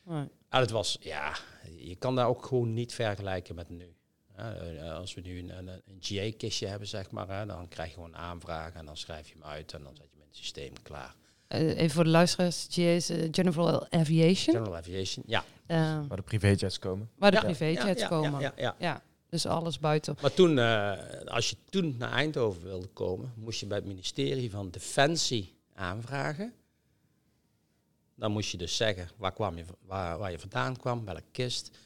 Nee. En het was, ja, je kan daar ook gewoon niet vergelijken met nu. Ja, eh, als we nu een, een, een GA-kistje hebben, zeg maar, hè, dan krijg je gewoon een aanvraag en dan schrijf je hem uit en dan zet je in het systeem klaar. Eh, even voor de luisteraars. GA's, eh, General Aviation. General Aviation, ja. Eh, Waar de privéjets komen. waar de Ja, privéjets ja, komen. Ja, Ja, ja, ja. dus alles buiten. Maar toen, eh, als je toen naar Eindhoven wilde komen, moest je bij het ministerie van Defensie aanvragen. Dan moest je dus zeggen waar, kwam je, waar, waar je vandaan kwam, welke kist,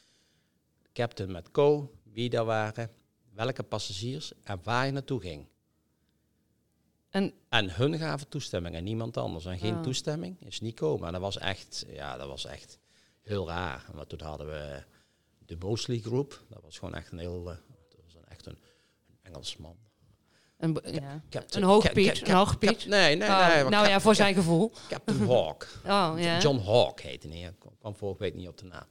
captain met co, wie daar waren, welke passagiers en waar je naartoe ging. En En hun gaven toestemming en niemand anders. En geen Ah. toestemming is niet komen. En dat was echt, ja, dat was echt heel raar. Maar toen hadden we de Mosley Group. Dat was gewoon echt een heel, eh, dat was een, echt een, een Engelsman. een, ja. Captain- een hoog Piet. Een hoog Piet. Nee, nee, Oh, nee. maar nou ja, voor zijn gevoel. Captain Hawk. Oh, ja. John Hawk heette hij. Ik kwam- kwam vorige week niet op de naam.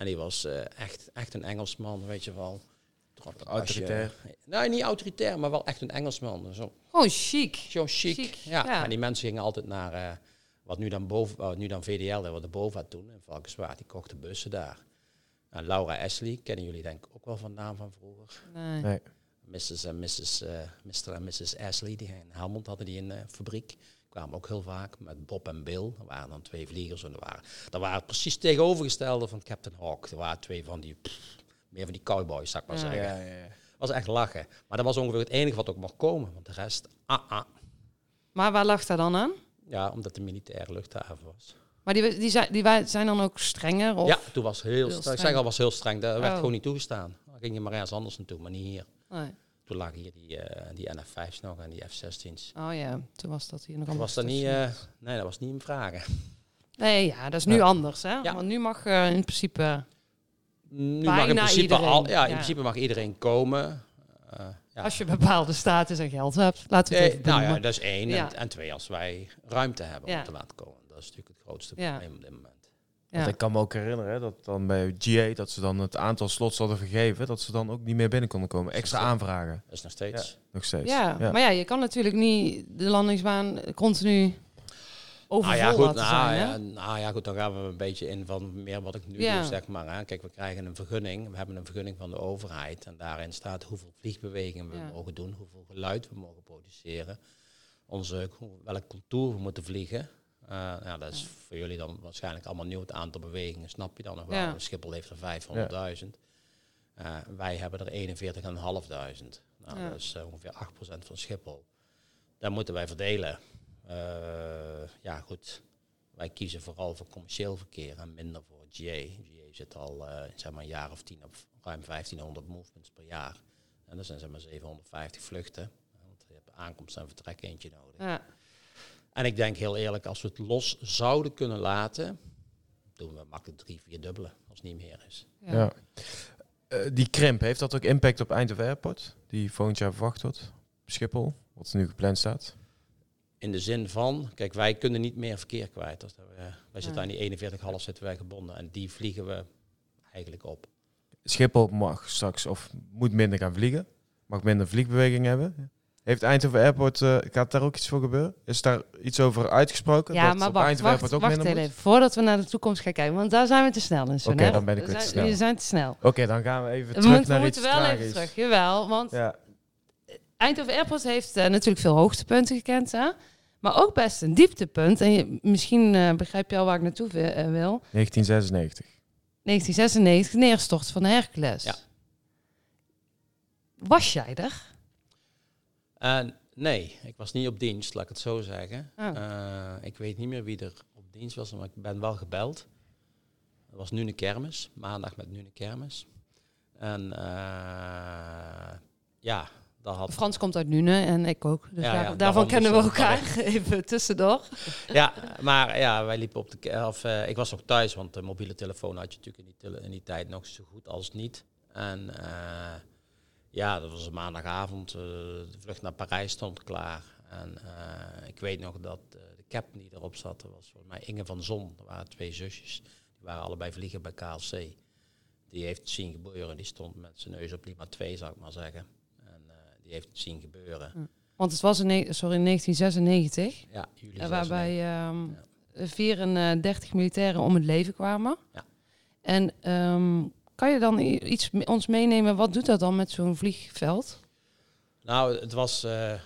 En die was eh, echt, echt een Engelsman, weet je wel. Autoritair. nee, niet autoritair, maar wel echt een Engelsman. Zo, Gewoon chic. zo chic. Chic, Ja. ja. En die mensen gingen altijd naar, eh, wat nu dan, boven, wat nu dan VDL, wat de BOVA toen in Valkenswaard, die kochten bussen daar. En Laura Ashley, kennen jullie denk ik ook wel van naam van vroeger. Nee. Nee. Mrs. en Mrs. eh, Mr. en Mrs. Ashley, die in Helmond hadden die een eh, fabriek. Kwamen ook heel vaak met Bob en Bill. Er waren dan twee vliegers. En er waren, dat waren precies het tegenovergestelde van Captain Hawk. Er waren twee van die, pff, meer van die cowboys, zou ik maar Ja. zeggen. Ja, ja, ja. was echt lachen. Maar dat was ongeveer het enige wat ook mocht komen. Want de rest, ah, ah. Maar waar lag dat dan aan? Ja, omdat de militaire luchthaven was. Maar die, die, zijn, die zijn dan ook strenger? Of? ja, toen was heel, heel streng. Ik zeg al, was heel streng. Dat werd Oh. gewoon niet toegestaan. Dan ging je maar ergens anders naartoe, maar niet hier. Nee. Toen lagen hier die, eh, die NF5's nog en die F-16's. Oh ja, toen was dat hier nog allemaal was dat niet, eh, nee, dat was niet in vragen. Nee, ja, dat is nu Ja. anders, hè? Ja. Want nu mag eh, in principe... Nu Bijna mag in principe iedereen, al, ja, in ja. principe mag iedereen komen. Ja. Als je bepaalde status en geld hebt, laten we het Eh, even nou ja, dat is één. En, en twee, als wij ruimte hebben om te laten komen. Dat is natuurlijk het grootste probleem op dit moment. Ja. Want ik kan me ook herinneren dat dan bij GA, dat ze dan het aantal slots hadden vergeven, dat ze dan ook niet meer binnen konden komen. Extra aanvragen, Dat is nog steeds. nog steeds. Ja, maar ja, je kan natuurlijk niet de landingsbaan continu Nou overvol ja, goed, laten nou, zijn, hè? ja, nou ja, goed, dan gaan we een beetje in van meer wat ik nu Ja. doe, zeg maar. Hè. Kijk, we krijgen een vergunning. We hebben een vergunning van de overheid. En daarin staat hoeveel vliegbewegingen we Ja. mogen doen, hoeveel geluid we mogen produceren. Onze, welk contour we moeten vliegen. Eh, ja, dat is Ja. voor jullie dan waarschijnlijk allemaal nieuw. Het aantal bewegingen snap je dan nog wel. Ja. Schiphol heeft er 500.000. Eh, wij hebben er 41.500. Nou, Ja. dat is eh, ongeveer 8% van Schiphol. Daar moeten wij verdelen. Eh, ja, goed. Wij kiezen vooral voor commercieel verkeer en minder voor GA. GA zit al zeg maar een jaar of tien op ruim 1500 movements per jaar. En dat zijn zeg maar 750 vluchten. Want je hebt aankomst en vertrek eentje nodig. Ja. En ik denk heel eerlijk, als we het los zouden kunnen laten, doen we makkelijk drie, vier dubbele als het niet meer is. Ja. Ja. Eh, die krimp, heeft dat ook impact op Eindhoven Airport? Die volgend jaar verwacht wordt? Op Schiphol, wat nu gepland staat? In de zin van, kijk, wij kunnen niet meer verkeer kwijt. Dat we, wij zitten Ja. aan die 41,5 zitten wij gebonden. En die vliegen we eigenlijk op. Schiphol mag straks of moet minder gaan vliegen. Mag minder vliegbeweging hebben. Heeft Eindhoven Airport, eh, gaat daar ook iets voor gebeuren? Is daar iets over uitgesproken? Ja, dat maar wacht, Eindhoven wacht, Airport wacht ook minder even. Voordat we naar de toekomst gaan kijken, want daar zijn we te snel in. Oké, hè? dan ben ik We weer te snel. We zijn te snel. Oké, dan gaan we even We, terug we naar iets moeten wel even terug, jawel. Want Ja, Eindhoven Airport heeft eh, natuurlijk veel hoogtepunten gekend, hè? maar ook best een dieptepunt. En je, misschien eh, begrijp je al waar ik naartoe wi- wil. 1996. 1996, neerstort van Hercules. Ja. Was jij er? En nee, ik was niet op dienst, laat ik het zo zeggen. Oh. Eh, ik weet niet meer wie er op dienst was, maar ik ben wel gebeld. Het was nu een kermis, maandag met nu een kermis. En eh, ja, daar had... Frans komt uit Nune en ik ook. Dus Ja, daar- ja, daarvan kennen we elkaar. Even tussendoor. Ja, maar ja, wij liepen op de... Of, ik was nog thuis, want de mobiele telefoon had je natuurlijk in die, in die tijd nog zo goed als niet. En eh, ja, dat was een maandagavond. eh, de vlucht naar Parijs stond klaar. En eh, ik weet nog dat eh, de captain die erop zat, dat was volgens mij Inge van Zon. Er waren twee zusjes. Die waren allebei vliegen bij KLC. Die heeft het zien gebeuren. Die stond met zijn neus op Lima 2, zou ik maar zeggen. En die heeft het zien gebeuren. Want het was in, sorry, in 1996. Ja, juli eh, waarbij 96. ehm 34 militairen om het leven kwamen. Ja. En ehm, kan je dan iets ons meenemen? Wat doet dat dan met zo'n vliegveld? Nou, het was eh,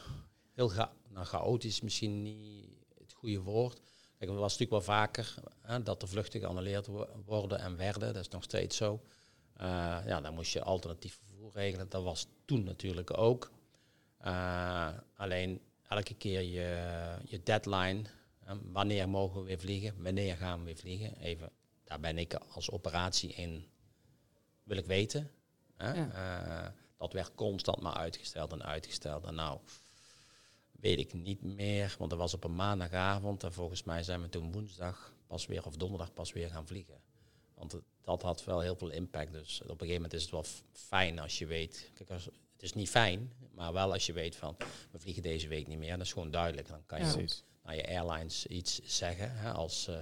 heel cha nou, chaotisch, misschien niet het goede woord. Kijk, het was natuurlijk wel vaker hè, dat de vluchten geannuleerd wo- worden en werden. Dat is nog steeds zo. Eh, ja, dan moest je alternatief vervoer regelen. Dat was toen natuurlijk ook. Eh, alleen elke keer je, je deadline. wanneer mogen we weer vliegen? Wanneer gaan we weer vliegen? Even, daar ben ik als operatie in, wil ik weten. Hè? Ja. Eh, dat werd constant maar uitgesteld en uitgesteld. En nou, weet ik niet meer, want dat was op een maandagavond. En volgens mij zijn we toen woensdag pas weer, of donderdag pas weer gaan vliegen. Want het- dat had wel heel veel impact. Dus op een gegeven moment is het wel fijn als je weet. Kijk, als, het is niet fijn, maar wel als je weet van we vliegen deze week niet meer. Dat is gewoon duidelijk. Dan kan je Ja. naar je airlines iets zeggen hè, als, eh,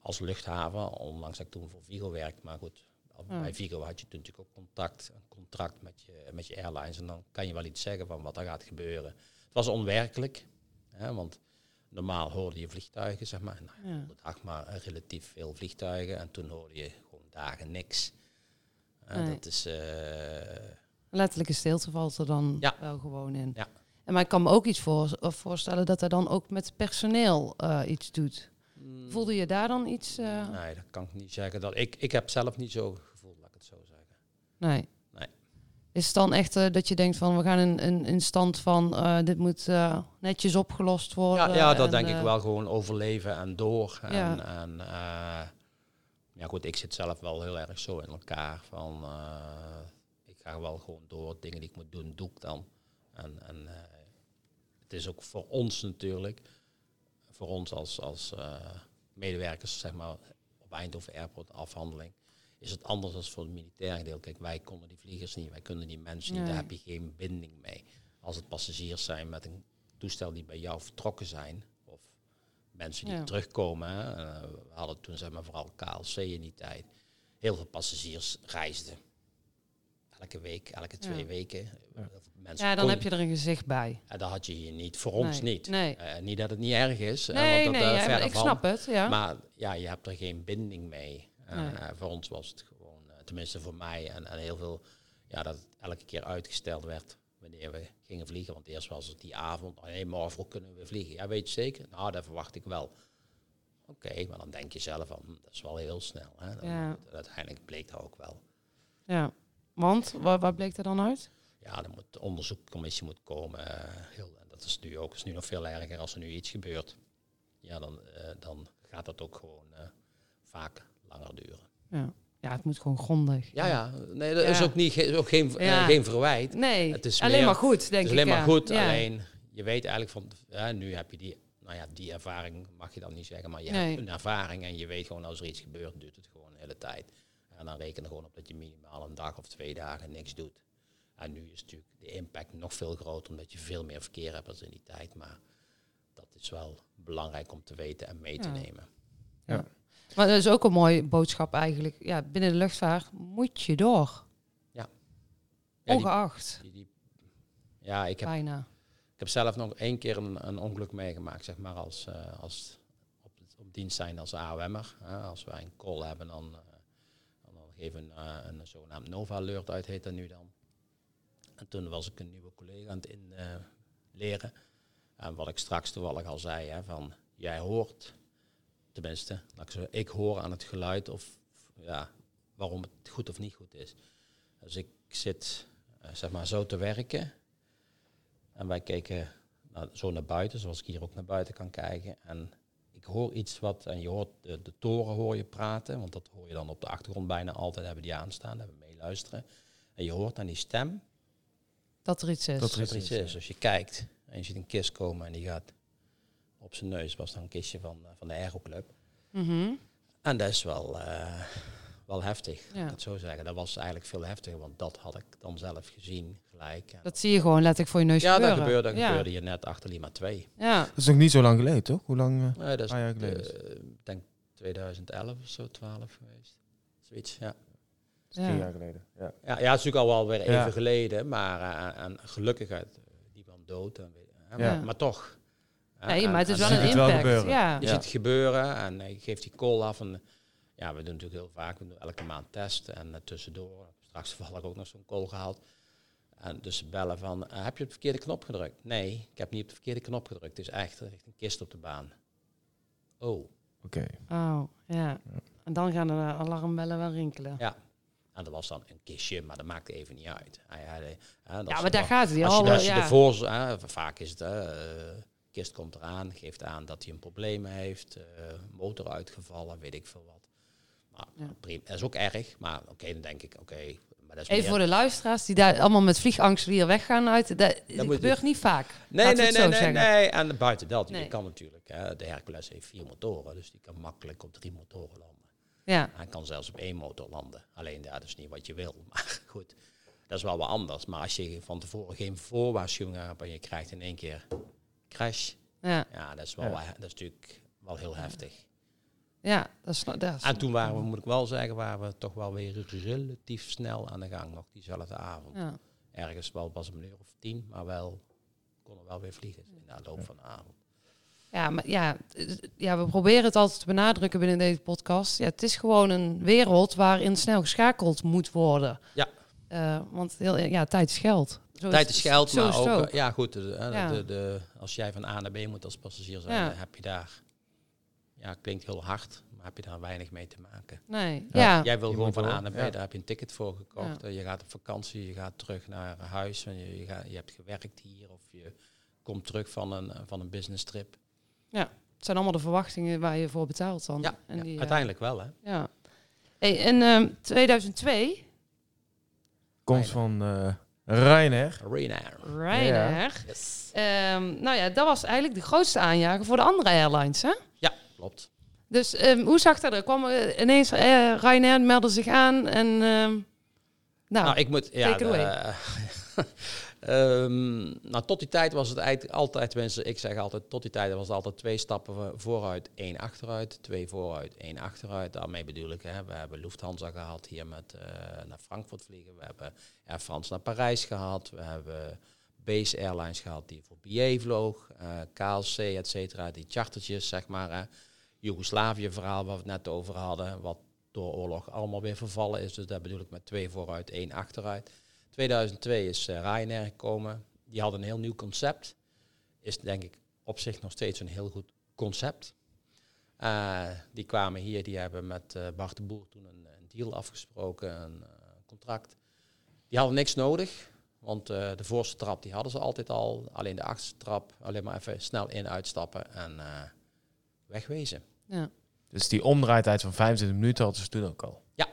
als luchthaven. Ondanks dat ik toen voor Vigo werkte. Maar goed, Bij Vigo had je toen natuurlijk ook contact, een contract met je, met je airlines. En dan kan je wel iets zeggen van wat er gaat gebeuren. Het was onwerkelijk, hè, want normaal hoorde je vliegtuigen, zeg maar. Nou, Ja. dag maar eh, relatief veel vliegtuigen. En toen hoorde je gewoon dagen niks. Eh, Nee. Dat is... eh, Letterlijke stilte valt er dan Ja. wel gewoon in. Ja. En maar ik kan me ook iets voor, voorstellen dat hij dan ook met personeel iets doet. Mm, Voelde je daar dan iets? eh, Nee, dat kan ik niet zeggen. Dat, ik, ik heb zelf niet zo gevoeld, laat ik het zo zeggen. Nee. Nee. Is het dan echt eh, dat je denkt van we gaan in, in, in stand van eh, dit moet netjes opgelost worden? Ja, ja dat en, denk ik wel gewoon overleven en door. En, Ja. en ja, goed, ik zit zelf wel heel erg zo in elkaar van ik ga wel gewoon door. Dingen die ik moet doen, doe ik dan. En, en het is ook voor ons natuurlijk, voor ons als, als eh, medewerkers, zeg maar, op Eindhoven Airport afhandeling, is het anders dan voor het militaire deel. Kijk, wij konden die vliegers niet, wij kunnen die mensen niet, Nee. daar heb je geen binding mee. Als het passagiers zijn met een toestel die bij jou vertrokken zijn, of mensen die Ja. terugkomen. Eh, we hadden toen zeg maar vooral KLC in die tijd. Heel veel passagiers reisden. Elke week, elke twee Ja. weken. Mensen Ja, dan kon- heb je er een gezicht bij. en dat had je hier niet. Voor ons niet. nee. Eh, niet dat het niet erg is. hè, Nee, want dat, nee, eh, ik van. snap het. Ja. Maar ja, je hebt er geen binding mee. Eh, voor ons was het gewoon, eh, tenminste voor mij en, en heel veel, ja, dat het elke keer uitgesteld werd wanneer we gingen vliegen. Want eerst was het die avond, oh nee, morgen vroeg kunnen we vliegen. Ja, weet je zeker? Nou, dat verwacht ik wel. Oké, maar dan denk je zelf van, hm, dat is wel heel snel. Hè? Dan, Ja. Uiteindelijk bleek dat ook wel. ja. Want, waar, waar bleek er dan uit? Ja, dan moet de onderzoekcommissie moet komen. heel, en dat is nu ook is nu nog veel erger als er nu iets gebeurt. Ja, dan, eh, dan gaat dat ook gewoon eh, vaak langer duren. Ja. ja, het moet gewoon grondig. Ja, ja. Nee, dat is ook, niet, is ook geen, Ja. geen verwijt. Nee, Het is alleen meer- maar goed, Het denk is ik. alleen maar goed. Ja. Alleen, je weet eigenlijk van... Ja, nu heb je die... Nou ja, die ervaring mag je dan niet zeggen. Maar je Nee. hebt een ervaring en je weet gewoon als er iets gebeurt, duurt het gewoon de hele tijd. En dan reken er gewoon op dat je minimaal een dag of twee dagen niks doet. En nu is natuurlijk de impact nog veel groter, omdat je veel meer verkeer hebt als in die tijd. Maar dat is wel belangrijk om te weten en mee te Ja. nemen. Maar dat is ook een mooie boodschap eigenlijk. Ja, binnen de luchtvaart moet je door. Ja, Ongeacht. die- die- ja ik heb Bijna. Ik heb zelf nog één keer een, een ongeluk meegemaakt, zeg maar, als, eh, als op, op dienst zijn als AOM'er. Hè. Als wij een call hebben, dan, eh, geven we een, zogenaamd Nova Alert uit, heet dat nu dan. En toen was ik een nieuwe collega aan het inleren. en wat ik straks toevallig al zei, hè, van jij hoort, tenminste, ik, zeggen, ik hoor aan het geluid of ja, waarom het goed of niet goed is. Dus ik zit eh, zeg maar zo te werken. En wij naar, zo naar buiten, zoals ik hier ook naar buiten kan kijken. En ik hoor iets wat, en je hoort de, de toren hoor je praten, want dat hoor je dan op de achtergrond bijna altijd, hebben die aanstaan, hebben we meeluisteren. En je hoort aan die stem Dat er iets is. Dat er dat er iets is. Als je kijkt en je ziet een kist komen en die gaat op zijn neus, was dan een kistje van, eh, van de Aeroclub. Mhm. En dat is wel, eh, wel heftig, Ja. ja. ik het zo zeggen. Dat was eigenlijk veel heftiger, want dat had ik dan zelf gezien gelijk. En Dat zie je gewoon letterlijk voor je neus ja, dat gebeuren. gebeurde, dat ja. gebeurde hier net achter Lima 2. Ja. Dat is nog niet zo lang geleden, toch? Hoe lang? eh? Nee, dat is Paar jaar geleden. eh, ik denk 2011 of zo, 12 geweest. Zoiets, ja. Tien jaar geleden. Ja. Ja, ja, het is natuurlijk al wel weer even Ja. geleden, maar eh, en gelukkig uit die man dood. En, maar, maar toch. Nee, en- maar het is en wel een je wel impact. gebeuren. ja. Je Ja. ziet het gebeuren en je geeft die call af. En, ja, we doen natuurlijk heel vaak, we doen elke maand testen. En eh, tussendoor, straks toevallig ook nog zo'n call gehaald. En dus ze bellen van, eh, heb je op de verkeerde knop gedrukt? Nee, ik heb niet op de verkeerde knop gedrukt. Het is echt, er ligt een kist op de baan. Oh, Oké. Oh, ja. En dan gaan de alarmbellen wel rinkelen. ja. En dat was dan een kistje, maar dat maakte even niet uit. Hij, hij, hè, dat Ja, maar daar gaat hij Als al. je, als je ja. ervoor, hè, vaak is het, hè, eh, kist komt eraan, geeft aan dat hij een probleem heeft, eh, motor uitgevallen, weet ik veel wat. Maar Ja. prima, dat is ook erg, maar oké, dan denk ik, oké, maar dat is Even meer- voor de luisteraars die daar allemaal met vliegangst weer weggaan uit. Dat, gebeurt niet vaak. Nee, nee, nee, zo nee, zeggen. nee. En buiten dat, Nee. je kan natuurlijk, hè, de Hercules heeft vier motoren, dus die kan makkelijk op drie motoren landen. Ja, Hij kan zelfs op één motor landen. Alleen ja, dat is niet wat je wil. Maar goed, dat is wel wat anders. Maar als je van tevoren geen voorwaarschuwing hebt en je krijgt in één keer crash, ja, ja, dat is, wel, Ja. wel- dat is natuurlijk wel heel heftig. Ja. Dat is, dat is, En toen waren we, moet ik wel zeggen, waren we toch wel weer relatief snel aan de gang, nog diezelfde avond. ja. Ergens wel pas een uur of tien, maar wel konden we wel weer vliegen in de loop van de avond. Ja, maar ja, eh, ja, we proberen het altijd te benadrukken binnen deze podcast. Ja, het is gewoon een wereld waarin snel geschakeld moet worden. Ja. Eh, want heel, ja, tijd is geld. Zo Tijd is geld, maar is ook, eh, ja goed, de, de, Ja. De, de- als jij van A naar B moet als passagier zijn, Ja. dan heb je daar, ja, klinkt heel hard, maar heb je daar weinig mee te maken. Nee, Ja. ja. Jij wil Je gewoon van A naar B, ja. daar heb je een ticket voor gekocht. Ja. Je gaat op vakantie, je gaat terug naar huis, en je, je, gaat, je hebt gewerkt hier of je komt terug van een, eh, van een business trip. Het zijn allemaal de verwachtingen waar je voor betaalt dan. Ja, en ja, die, eh, uiteindelijk wel hè. Ja. Hey, en ehm 2002, Komst van eh Ryanair. Ryanair. Ryanair. Yes. Ehm, nou ja, dat was eigenlijk de grootste aanjager voor de andere airlines, hè? Klopt. Dus ehm, hoe zag dat er? Kwam er ineens eh, Ryanair meldde zich aan en ehm, nou, Nou, ik moet. Ja, take it away. eh, ehm, nou, tot die tijd was het eigenlijk altijd, tenminste, ik zeg altijd, tot die tijd was het altijd twee stappen vo- vooruit, één achteruit, twee vooruit, één achteruit. Daarmee bedoel ik, hè, we hebben Lufthansa gehad hier met eh, naar Frankfurt vliegen, we hebben Air France naar Parijs gehad, we hebben Base Airlines gehad die voor BA vloog, eh, KLC, et cetera, die chartertjes, zeg maar. hè. Joegoslavië-verhaal waar we het net over hadden, wat door oorlog allemaal weer vervallen is. Dus dat bedoel ik met twee vooruit, één achteruit. 2002 is eh, Ryanair gekomen. Die had een heel nieuw concept. Is denk ik op zich nog steeds een heel goed concept. Eh, die kwamen hier, die hebben met eh, Bart de Boer toen een, een deal afgesproken, een contract. Die hadden niks nodig, want de voorste trap die hadden ze altijd al. Alleen de achterste trap, alleen maar even snel in, uitstappen en wegwezen. ja. Dus die omdraaitijd van 25 minuten hadden ze toen ook al. Ja,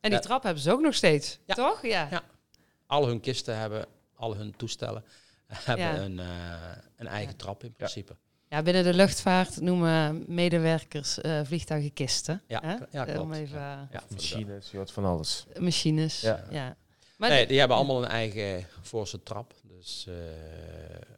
En die Ja. trap hebben ze ook nog steeds, Ja. toch? Ja. Ja. Al hun kisten hebben, al hun toestellen hebben Ja. een, eh, een eigen trap in principe. Ja, binnen de luchtvaart noemen medewerkers eh vliegtuigen kisten. Ja, hè? ja, Eh, Om even, Ja. Ja, Machines, je hoort van alles. machines. Ja. Ja. Maar nee, die hebben allemaal een eigen forse trap. Dus eh,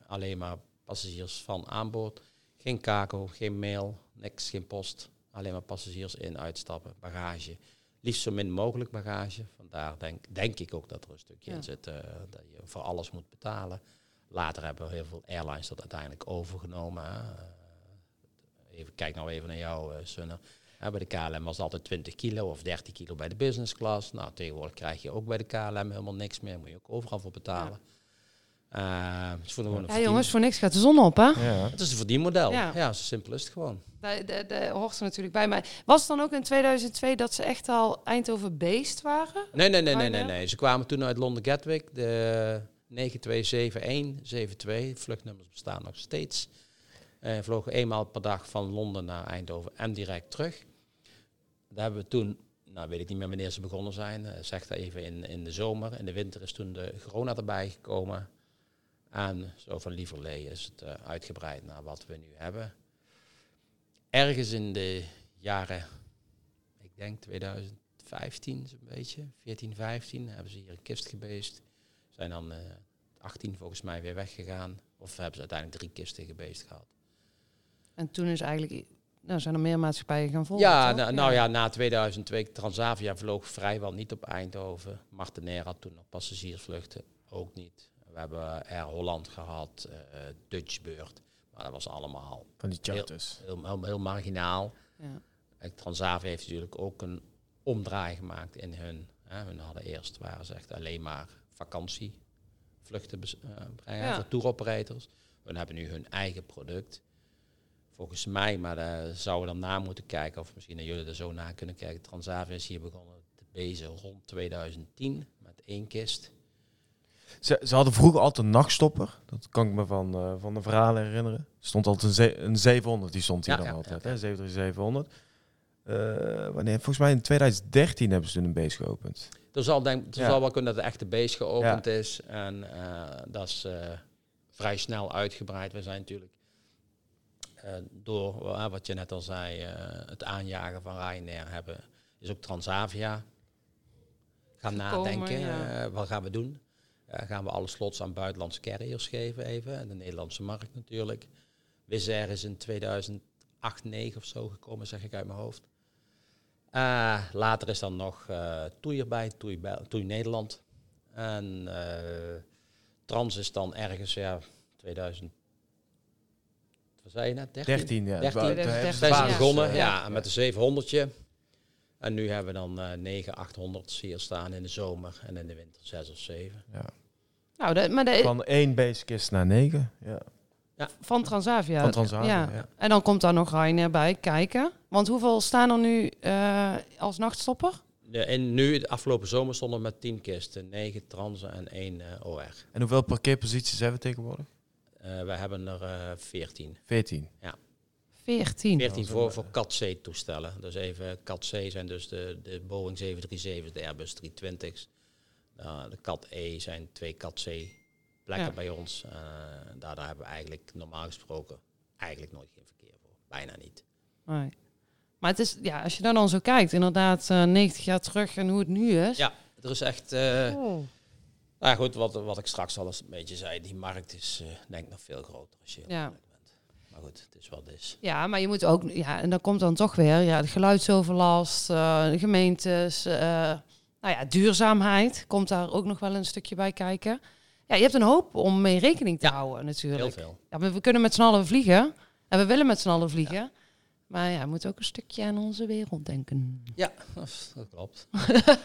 alleen maar passagiers van aan boord. Geen kakel, geen mail, niks, geen post. Alleen maar passagiers in, uitstappen, bagage. Liefst zo min mogelijk bagage. Vandaar denk, denk ik ook dat er een stukje Ja. in zit eh, dat je voor alles moet betalen. Later hebben heel veel airlines dat uiteindelijk overgenomen. hè. Eh, even, kijk nou even naar jou, eh Sunne. Ja, bij de KLM was het altijd 20 kilo of 30 kilo bij de business class. Nou, tegenwoordig krijg je ook bij de KLM helemaal niks meer. Moet je ook overal voor betalen. Eh, voor een ja, verdien- jongens, voor niks gaat de zon op, hè? Ja. Het is een verdienmodel. Ja. Ja. zo simpel is het gewoon. Daar, hoort er natuurlijk bij. Maar was het dan ook in 2002 dat ze echt al Eindhoven Beest waren? Nee, nee, nee, nee, nee, nee. Ze kwamen toen uit Londen Gatwick. De 927172. Vluchtnummers bestaan nog steeds. Eh vlogen eenmaal per dag van Londen naar Eindhoven en direct terug. Daar hebben we toen, nou weet ik niet meer wanneer ze begonnen zijn. eh, zeg dat even in, in de zomer. In de winter is toen de corona erbij gekomen. En zo van Lieverlee is het eh, uitgebreid naar wat we nu hebben. Ergens in de jaren, ik denk 2015 zo'n beetje, 14, 15, hebben ze hier een kist gebeest. Zijn dan eh 18 volgens mij weer weggegaan. Of hebben ze uiteindelijk drie kisten gebeest gehad. En toen is eigenlijk... Nou, zijn er meer maatschappijen gaan volgen, Ja, nou, nou ja, na 2002, Transavia vloog vrijwel niet op Eindhoven. Martinair had toen nog passagiersvluchten, ook niet. We hebben Air Holland gehad, eh Dutchbeurt, maar dat was allemaal Van die charters. heel, heel, heel marginaal. Ja. Transavia heeft natuurlijk ook een omdraai gemaakt in hun. Hè. Hun hadden eerst, waren ze echt alleen maar vakantievluchten eh, brengen Ja. voor tour operators. Hun hebben nu hun eigen product. Volgens mij, maar daar zouden we dan na moeten kijken, of misschien dat jullie er zo naar kunnen kijken. Transavia is hier begonnen te bezen rond 2010 met één kist. Ze, ze hadden vroeger altijd een nachtstopper. Dat kan ik me van, eh, van de verhalen herinneren. Er stond altijd een, ze- een 700, die stond hier Ja, dan ja, altijd. ja, hè? ja. 73700. Eh, wanneer? Volgens mij in 2013 hebben ze toen een base geopend. Er zal, denk, er Ja. zal wel kunnen dat de echte base geopend is. En eh, dat is eh, vrij snel uitgebreid. We zijn natuurlijk eh, door wat je net al zei, eh, het aanjagen van Ryanair hebben, is ook Transavia gaan Gekomen, nadenken. ja. eh, wat gaan we doen? Eh, gaan we alle slots aan buitenlandse carriers geven even? En de Nederlandse markt natuurlijk. Wizz Air is in 2008, 2009 of zo gekomen, zeg ik uit mijn hoofd. Eh, later is dan nog eh Toei erbij, Toei, Toei Nederland. En eh, Trans is dan ergens, ja, 2000. Wat zei je net? 13? 13, ja. 13. Toen hebben ze het Zijn ze begonnen, ja, met een 700 En nu hebben we dan eh 9, 800 hier staan in de zomer en in de winter 6 of 7. ja. Nou, de, maar de, Van één basekist naar negen. Ja. van Transavia. Van Transavia, Ja. ja. En dan komt daar nog Ryanair bij kijken. Want hoeveel staan er nu eh, als nachtstopper? De, en nu, de afgelopen zomer stonden we met 10 kisten, 9 transen en 1 eh, OR. En hoeveel parkeerposities hebben we tegenwoordig? Eh we hebben er eh 14. 14. 14. 14 Dat is voor, voor CAT C toestellen. Dus even CAT C zijn dus de, de Boeing 737's, de Airbus 320's. Nou, de CAT E zijn twee CAT C plekken Ja. bij ons. Eh, daar, daar hebben we eigenlijk normaal gesproken eigenlijk nooit geen verkeer voor. Bijna niet. Nee. Maar het is, ja, als je dan zo kijkt, inderdaad, eh 90 jaar terug en hoe het nu is. Ja, er is echt... eh, Oh. nou goed, wat, wat ik straks al eens een beetje zei, die markt is eh, denk ik nog veel groter als je Ja. bent. Maar goed, het is wat het is. Ja, maar je moet ook, ja, en dan komt dan toch weer, ja, de geluidsoverlast, eh, de gemeentes, eh, nou ja, duurzaamheid komt daar ook nog wel een stukje bij kijken. Ja, je hebt een hoop om mee rekening te Ja, houden Heel natuurlijk. veel. Ja, maar we kunnen met z'n allen vliegen en we willen met z'n allen vliegen. Maar ja, we moeten ook een stukje aan onze wereld denken. Ja, dat klopt.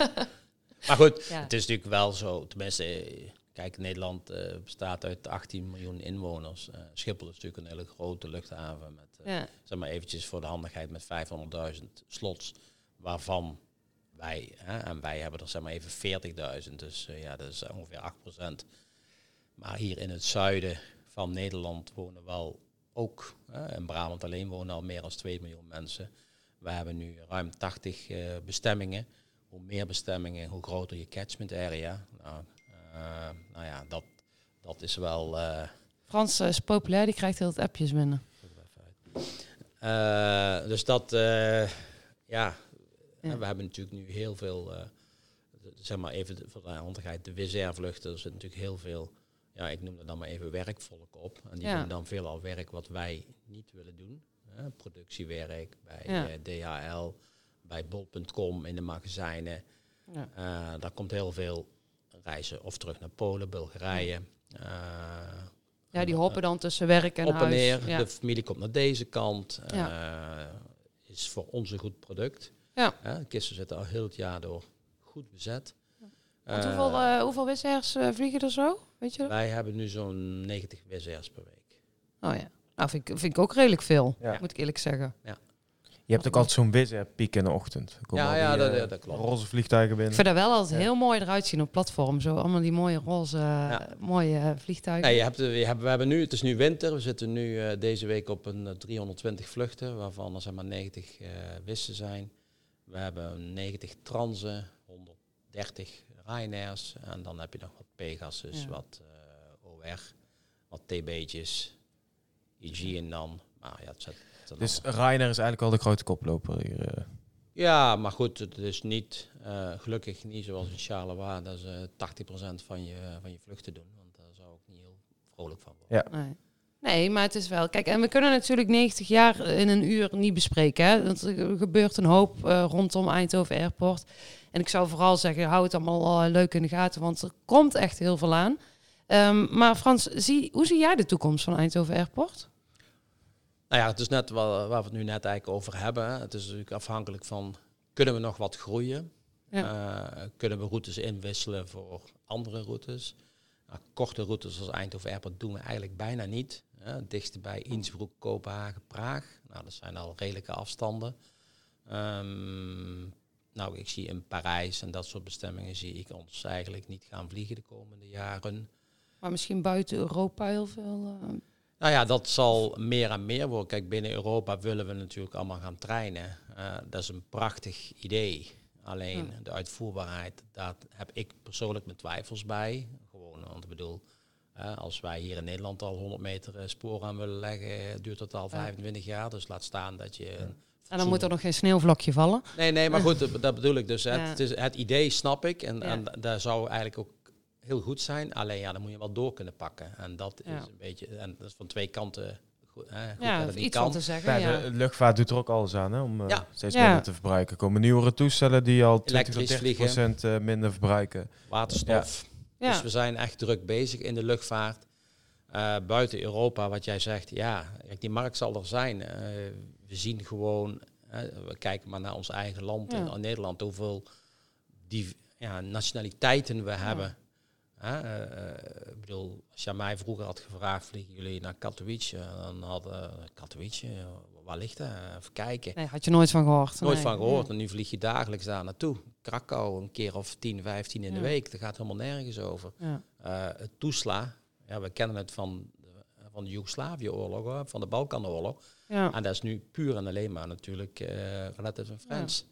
maar goed, Ja. het is natuurlijk wel zo, tenminste, eh, kijk, Nederland eh, bestaat uit 18 miljoen inwoners. Eh, Schiphol is natuurlijk een hele grote luchthaven met, Ja, zeg maar eventjes voor de handigheid, met 500.000 slots, waarvan wij, hè, en wij hebben er zeg maar even 40.000, dus eh, ja, dat is ongeveer 8%. Maar hier in het zuiden van Nederland wonen wel ook, hè, in Brabant alleen wonen al meer dan 2 miljoen mensen. We hebben nu ruim 80 eh, bestemmingen, hoe meer bestemmingen, hoe groter je catchment area. Nou, eh, nou ja, dat, dat is wel... Frans is populair, die krijgt heel het appjes binnen. dus dat, ja, Ja. we hebben natuurlijk nu heel veel, eh, zeg maar even de- voor de handigheid, de Wizz Air vluchten, er zit natuurlijk heel veel, ja, ik noem er dan maar even werkvolk op. En die Ja. doen dan veelal werk wat wij niet willen doen. Hè, productiewerk bij Ja. eh, DHL, bij bol.com in de magazijnen. Ja. Eh, daar komt heel veel reizen of terug naar Polen, Bulgarije. Ja, die hoppen dan tussen werk en op en huis. neer. Ja. De familie komt naar deze kant. Ja. is voor ons een goed product. Ja. Eh, de kisten zitten al heel het jaar door goed bezet. Want Eh, hoeveel, eh hoeveel wissers eh, vliegen er zo? Weet je wij hebben nu zo'n 90 WZR's per week. Oh ja. Nou, vind ik, vind ik ook redelijk veel, Ja. moet ik eerlijk zeggen. Je hebt ook altijd zo'n Wizz Air piek in de ochtend. Ja, ja, die, dat- eh, ja, dat klopt. Roze vliegtuigen Ik binnen. vind dat wel altijd Ja. heel mooi eruit zien op platform. Zo allemaal die mooie roze, mooie eh, vliegtuigen. Nee, je hebt, je hebt, we hebben nu, het is nu winter. We zitten nu eh, deze week op een eh, 320 vluchten, waarvan er zeg maar 90 eh wissen zijn. We hebben 90 transen, 130 Ryanairs. En dan heb je nog wat Pegasus, Ja. wat eh, OR, wat TB'tjes, IG en dan. Maar ja, het het Dus Ryanair is eigenlijk al de grote koploper hier. eh. ja, maar goed, het is niet, eh, gelukkig niet zoals in Charleroi, dat ze 80% van je, van je vluchten doen. Want daar zou ik niet heel vrolijk van worden. Ja. Nee. Nee, maar het is wel... Kijk, en we kunnen natuurlijk 90 jaar in een uur niet bespreken. Hè? Want er gebeurt een hoop eh, rondom Eindhoven Airport. En ik zou vooral zeggen, hou het allemaal eh, leuk in de gaten. Want er komt echt heel veel aan. Ehm, maar Frans, zie, hoe zie jij de toekomst van Eindhoven Airport? Nou ja, het is net waar, waar we het nu net eigenlijk over hebben. hè. Het is natuurlijk afhankelijk van, kunnen we nog wat groeien? Eh, kunnen we routes inwisselen voor andere routes? Nou, korte routes als Eindhoven Airport doen we eigenlijk bijna niet. Hè. Het dichtste bij Innsbruck, Kopenhagen, Praag. Nou, dat zijn al redelijke afstanden. Ehm, nou, ik zie in Parijs en dat soort bestemmingen zie ik ons eigenlijk niet gaan vliegen de komende jaren. Maar misschien buiten Europa heel veel... eh, Nou ja, dat zal meer en meer worden. Kijk, binnen Europa willen we natuurlijk allemaal gaan treinen. Eh, dat is een prachtig idee. Alleen Ja. de uitvoerbaarheid, daar heb ik persoonlijk mijn twijfels bij. Gewoon, want ik bedoel, als wij hier in Nederland al 100 meter eh, spoor aan willen leggen, duurt dat al Ja. 25 jaar. Dus laat staan dat je... een en dan moet er nog geen sneeuwvlokje vallen. Nee, nee, maar goed, dat- bedoel ik dus. hè. Ja. Het, is, het idee snap ik en, Ja. en daar zou eigenlijk ook heel goed zijn. Alleen ja, dan moet je wel door kunnen pakken. En dat Ja. is een beetje, en dat is van twee kanten goed, hè, goed Ja, het iets kan. van te zeggen. Ja, Ja, de luchtvaart doet er ook alles aan hè, om eh, Ja. steeds Ja. minder te verbruiken. Er komen nieuwere toestellen die al 20 tot Elektrisch 30 procent eh, minder verbruiken. Waterstof. Ja. Dus we zijn echt druk bezig in de luchtvaart. Eh, buiten Europa, wat jij zegt, ja, die markt zal er zijn. Eh, we zien gewoon, eh, we kijken maar naar ons eigen land, Ja. in Nederland, hoeveel die, ja, nationaliteiten we hebben. Ik bedoel, als je mij vroeger had gevraagd, vliegen jullie naar Katowice? Dan hadden Katowice, waar ligt dat? Even kijken. Nee, had je nooit van gehoord. Nooit Nee. van gehoord. En nu vlieg je dagelijks daar naartoe. Krakau een keer of 10, 15 in de week. Daar gaat helemaal nergens over. Ja. Eh, het toesla, ja, we kennen het van de, van de Joegoslavië-oorlog, van de Balkanoorlog. Ja. En dat is nu puur en alleen maar natuurlijk eh relatives en friends.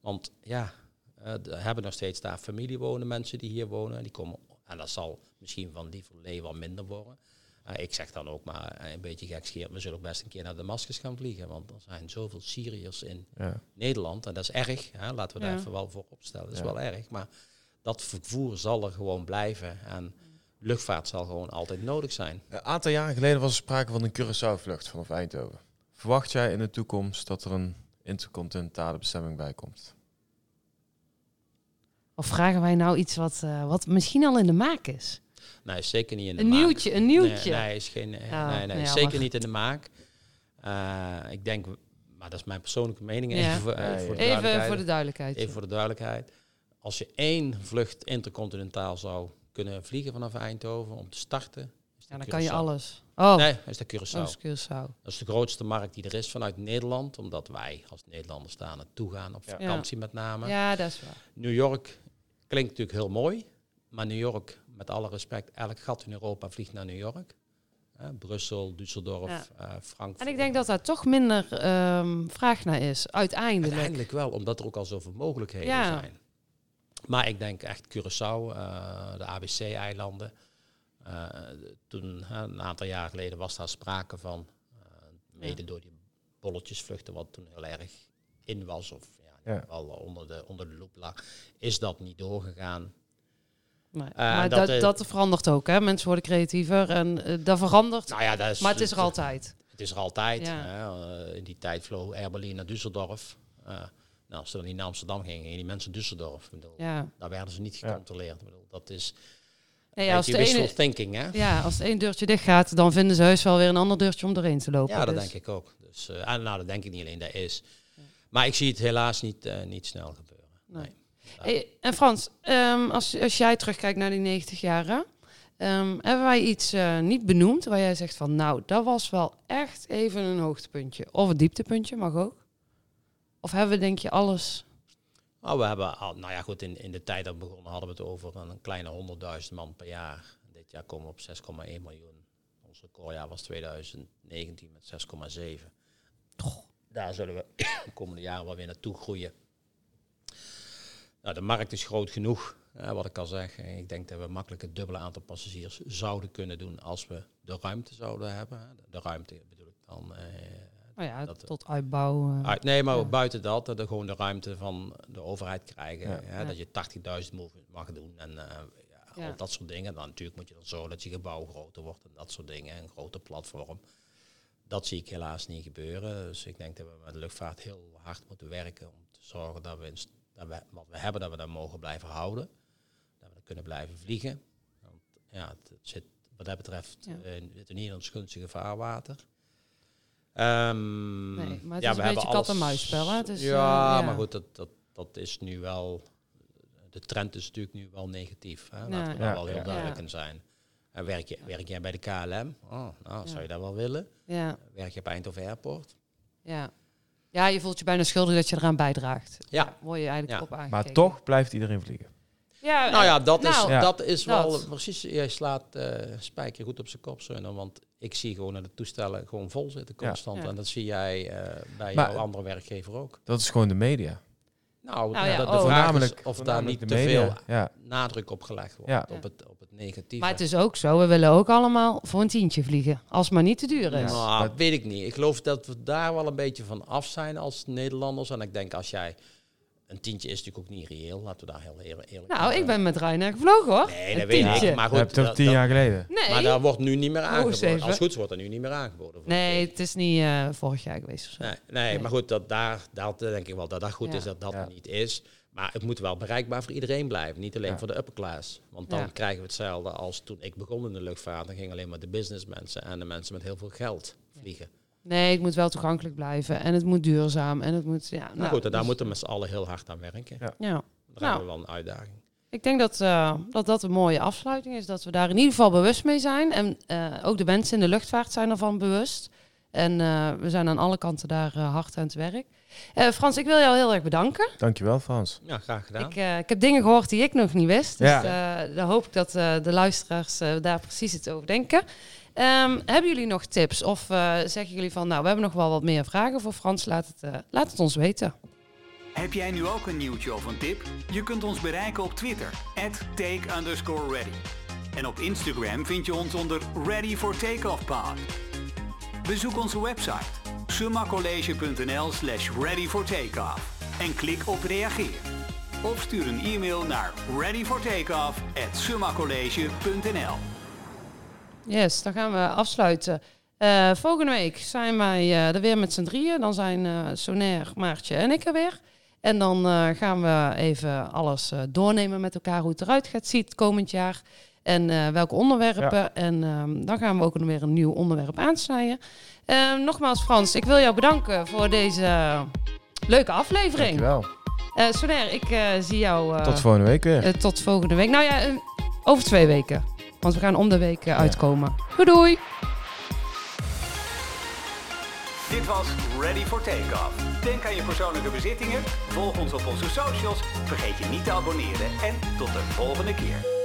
Want ja, eh, we hebben nog steeds daar familie wonen, mensen die hier wonen. Die komen, en dat zal misschien van lieverlee wat minder worden. Eh, ik zeg dan ook maar eh, een beetje gekscherend, we zullen ook best een keer naar Damascus gaan vliegen. Want er zijn zoveel Syriërs in Ja. Nederland. En dat is erg, hè? laten we daar Ja. even wel voor opstellen. Dat is Ja. wel erg. Maar dat vervoer zal er gewoon blijven. En luchtvaart zal gewoon altijd nodig zijn. Een aantal jaren geleden was er sprake van een Curaçao-vlucht vanaf Eindhoven. Verwacht jij in de toekomst dat er een intercontinentale bestemming bij komt? Of vragen wij nou iets wat, eh, wat misschien al in de maak is? Nee, zeker niet in de Een maak. nieuwtje, een nieuwtje. Nee, nee, is geen, eh, Ja, nee, nee, zeker niet in de maak. Eh, ik denk, maar dat is mijn persoonlijke mening. Ja. Even, voor, eh, voor de Even duidelijkheid. voor de duidelijkheid. Even voor de duidelijkheid. Als je één vlucht intercontinentaal zou kunnen vliegen vanaf Eindhoven om te starten. Is ja, dan kan je Curaçao. alles. Oh, Nee, is dat Curaçao. oh, is Curaçao. Dat is de grootste markt die er is vanuit Nederland, omdat wij als Nederlanders daar naartoe gaan op Ja. vakantie met name. Ja, dat is waar. New York klinkt natuurlijk heel mooi, maar New York, met alle respect, elk gat in Europa vliegt naar New York. Hè, Brussel, Düsseldorf, Ja. eh, Frankfurt. En ik denk dat daar toch minder ehm, vraag naar is, uiteindelijk. Uiteindelijk wel, omdat er ook al zoveel mogelijkheden Ja. zijn. Maar ik denk echt Curaçao, eh, de ABC-eilanden. Eh, toen, een aantal jaar geleden, was daar sprake van. eh, mede door die bolletjesvluchten, wat toen heel erg in was. Of ja, in onder de, onder de loep lag. Is dat niet doorgegaan. Nee. Eh, maar dat, dat, eh, dat verandert ook, hè? Mensen worden creatiever en eh, dat verandert. Nou ja, dat is, maar het is er altijd. Het is er altijd. Ja. Hè. In die tijd vloog Air Berlin naar Düsseldorf. Eh, nou, als ze dan niet naar Amsterdam gingen, gingen die mensen Düsseldorf. Bedoel, Ja. Daar werden ze niet gecontroleerd. Ik bedoel, dat is Nee, als, beetje de wishful ene, thinking, hè? ja, als het één deurtje dicht gaat, dan vinden ze heus wel weer een ander deurtje om doorheen te lopen. Ja, dat Dus- denk ik ook. Dus, eh, en nou, dat denk ik niet alleen, dat is. Maar ik zie het helaas niet, eh, niet snel gebeuren. Nee. Hey, en Frans, ehm, als, als jij terugkijkt naar die 90 jaren, ehm, hebben wij iets eh, niet benoemd waar jij zegt van, nou, dat was wel echt even een hoogtepuntje. Of een dieptepuntje, mag ook. Of hebben we, denk je, alles... Nou, we hebben, al, nou ja, goed, in, in de tijd dat we begonnen hadden we het over een kleine 100.000 man per jaar. Dit jaar komen we op 6,1 miljoen. Ons recordjaar was 2019 met 6,7. Daar zullen we de komende jaren wel weer naartoe groeien. Nou, de markt is groot genoeg, hè, wat ik al zeg. En Ik denk dat we makkelijk het dubbele aantal passagiers zouden kunnen doen als we de ruimte zouden hebben. De, ruimte bedoel ik dan. eh, Nou ja, Dat- tot uitbouw. eh. uit, nee, maar Ja. buiten dat, dat we gewoon de ruimte van de overheid krijgen. Ja. Hè. Dat je 80.000 mag, mag doen en eh, ja, Ja. al dat soort dingen. Dan natuurlijk moet je dan zorgen dat je gebouw groter wordt en dat soort dingen. Een groter platform. Dat zie ik helaas niet gebeuren. Dus ik denk dat we met de luchtvaart heel hard moeten werken om te zorgen dat we, in dat we wat we hebben, dat we dat mogen blijven houden. Dat we dat kunnen blijven vliegen. Want ja, het, het zit wat dat betreft Ja. eh, in ons gunstige vaarwater. Ehm, Nee, maar het ja, is we een hebben beetje hè? Het is, ja, eh, ja. maar goed, dat, dat, dat is nu wel... De trend is natuurlijk nu wel negatief. Hè? Laten we Ja. daar Ja, wel heel ja. duidelijk in zijn. En werk, je, werk jij bij de KLM? Oh, nou, zou je dat wel willen? Ja, Werk je op Eindhoven Airport? ja. Ja, je voelt je bijna schuldig dat je eraan bijdraagt. Ja. word je eigenlijk Ja. op aangekeken. Maar toch blijft iedereen vliegen. Ja, Nou ja, dat is, nou, Ja. dat is wel precies. Jij slaat eh spijker goed op zijn kop, Sunne, Want ik zie gewoon dat de toestellen gewoon vol zitten Ja. constant. Ja. En dat zie jij eh, bij Maar- jouw andere werkgever ook. Dat is gewoon de media. Nou, Nou de, ja, de oh. vraag is Voornamelijk- of daar niet te veel Ja. nadruk op gelegd wordt. Ja. Op, het, op het negatieve. Maar het is ook zo, we willen ook allemaal voor een tientje vliegen. Als het maar niet te duur is. Nou, Dat- weet ik niet. Ik geloof dat we daar wel een beetje van af zijn als Nederlanders. En ik denk als jij... Een tientje is natuurlijk ook niet reëel. Laten we daar heel eerlijk eerlijk Nou, ik zijn. ben met Ryanair gevlogen hoor. Nee, dat weet ik. Maar Dat heb goed, toch dat- tien dat- jaar geleden? Nee, maar daar wordt nu niet meer eens aangeboden. Als het goed is, wordt er nu niet meer aangeboden. nee, het is niet eh, vorig jaar geweest of zo. Nee, nee, maar goed, dat daar, daar denk ik wel dat dat goed Ja. is dat dat Ja. niet is. Maar het moet wel bereikbaar voor iedereen blijven. Niet alleen Ja. voor de upper class. Want dan Ja. krijgen we hetzelfde als toen ik begon in de luchtvaart. Dan gingen alleen maar de businessmensen en de mensen met heel veel geld vliegen. Nee, het moet wel toegankelijk blijven. En het moet duurzaam. En het moet, ja, nou, goed, en daar dus- moeten we met z'n allen heel hard aan werken. Ja. Ja. Daar Nou. hebben we wel een uitdaging. Ik denk dat, eh, dat dat een mooie afsluiting is. Dat we daar in ieder geval bewust mee zijn. En eh, ook de mensen in de luchtvaart zijn ervan bewust. En eh, we zijn aan alle kanten daar hard aan het werk. Eh, Frans, ik wil jou heel erg bedanken. Dankjewel, Frans. Ja, graag gedaan. Ik, eh, ik heb dingen gehoord die ik nog niet wist. Dus Ja. eh, dan hoop ik dat eh, de luisteraars daar precies het over denken. Ehm, hebben jullie nog tips? Of eh, zeggen jullie van, nou, we hebben nog wel wat meer vragen voor Frans? Laat het, eh, laat het ons weten. Heb jij nu ook een nieuwtje of een tip? Je kunt ons bereiken op Twitter, take ready. En op Instagram vind je ons onder Ready for Takeoff. Bezoek onze website summacollege.nl slash ready for takeoff en klik op reageer. Of stuur een e-mail naar readyfortakeoff Yes, dan gaan we afsluiten. Eh, volgende week zijn wij eh, er weer met z'n drieën. Dan zijn eh Sonair, Maartje en ik er weer. En dan gaan we even alles doornemen met elkaar hoe het eruit gaat zien komend jaar. En welke onderwerpen. En ehm, dan gaan we ook weer een nieuw onderwerp aansnijden. Eh, nogmaals Frans, ik wil jou bedanken voor deze leuke aflevering. Dankjewel. Sonair, ik zie jou Tot volgende week weer. tot volgende week. Nou ja, over twee weken. Want we gaan om de week eh, uitkomen. Doei doei! Dit was Ready for Takeoff. Denk aan je persoonlijke bezittingen, volg ons op onze socials, vergeet je niet te abonneren en tot de volgende keer.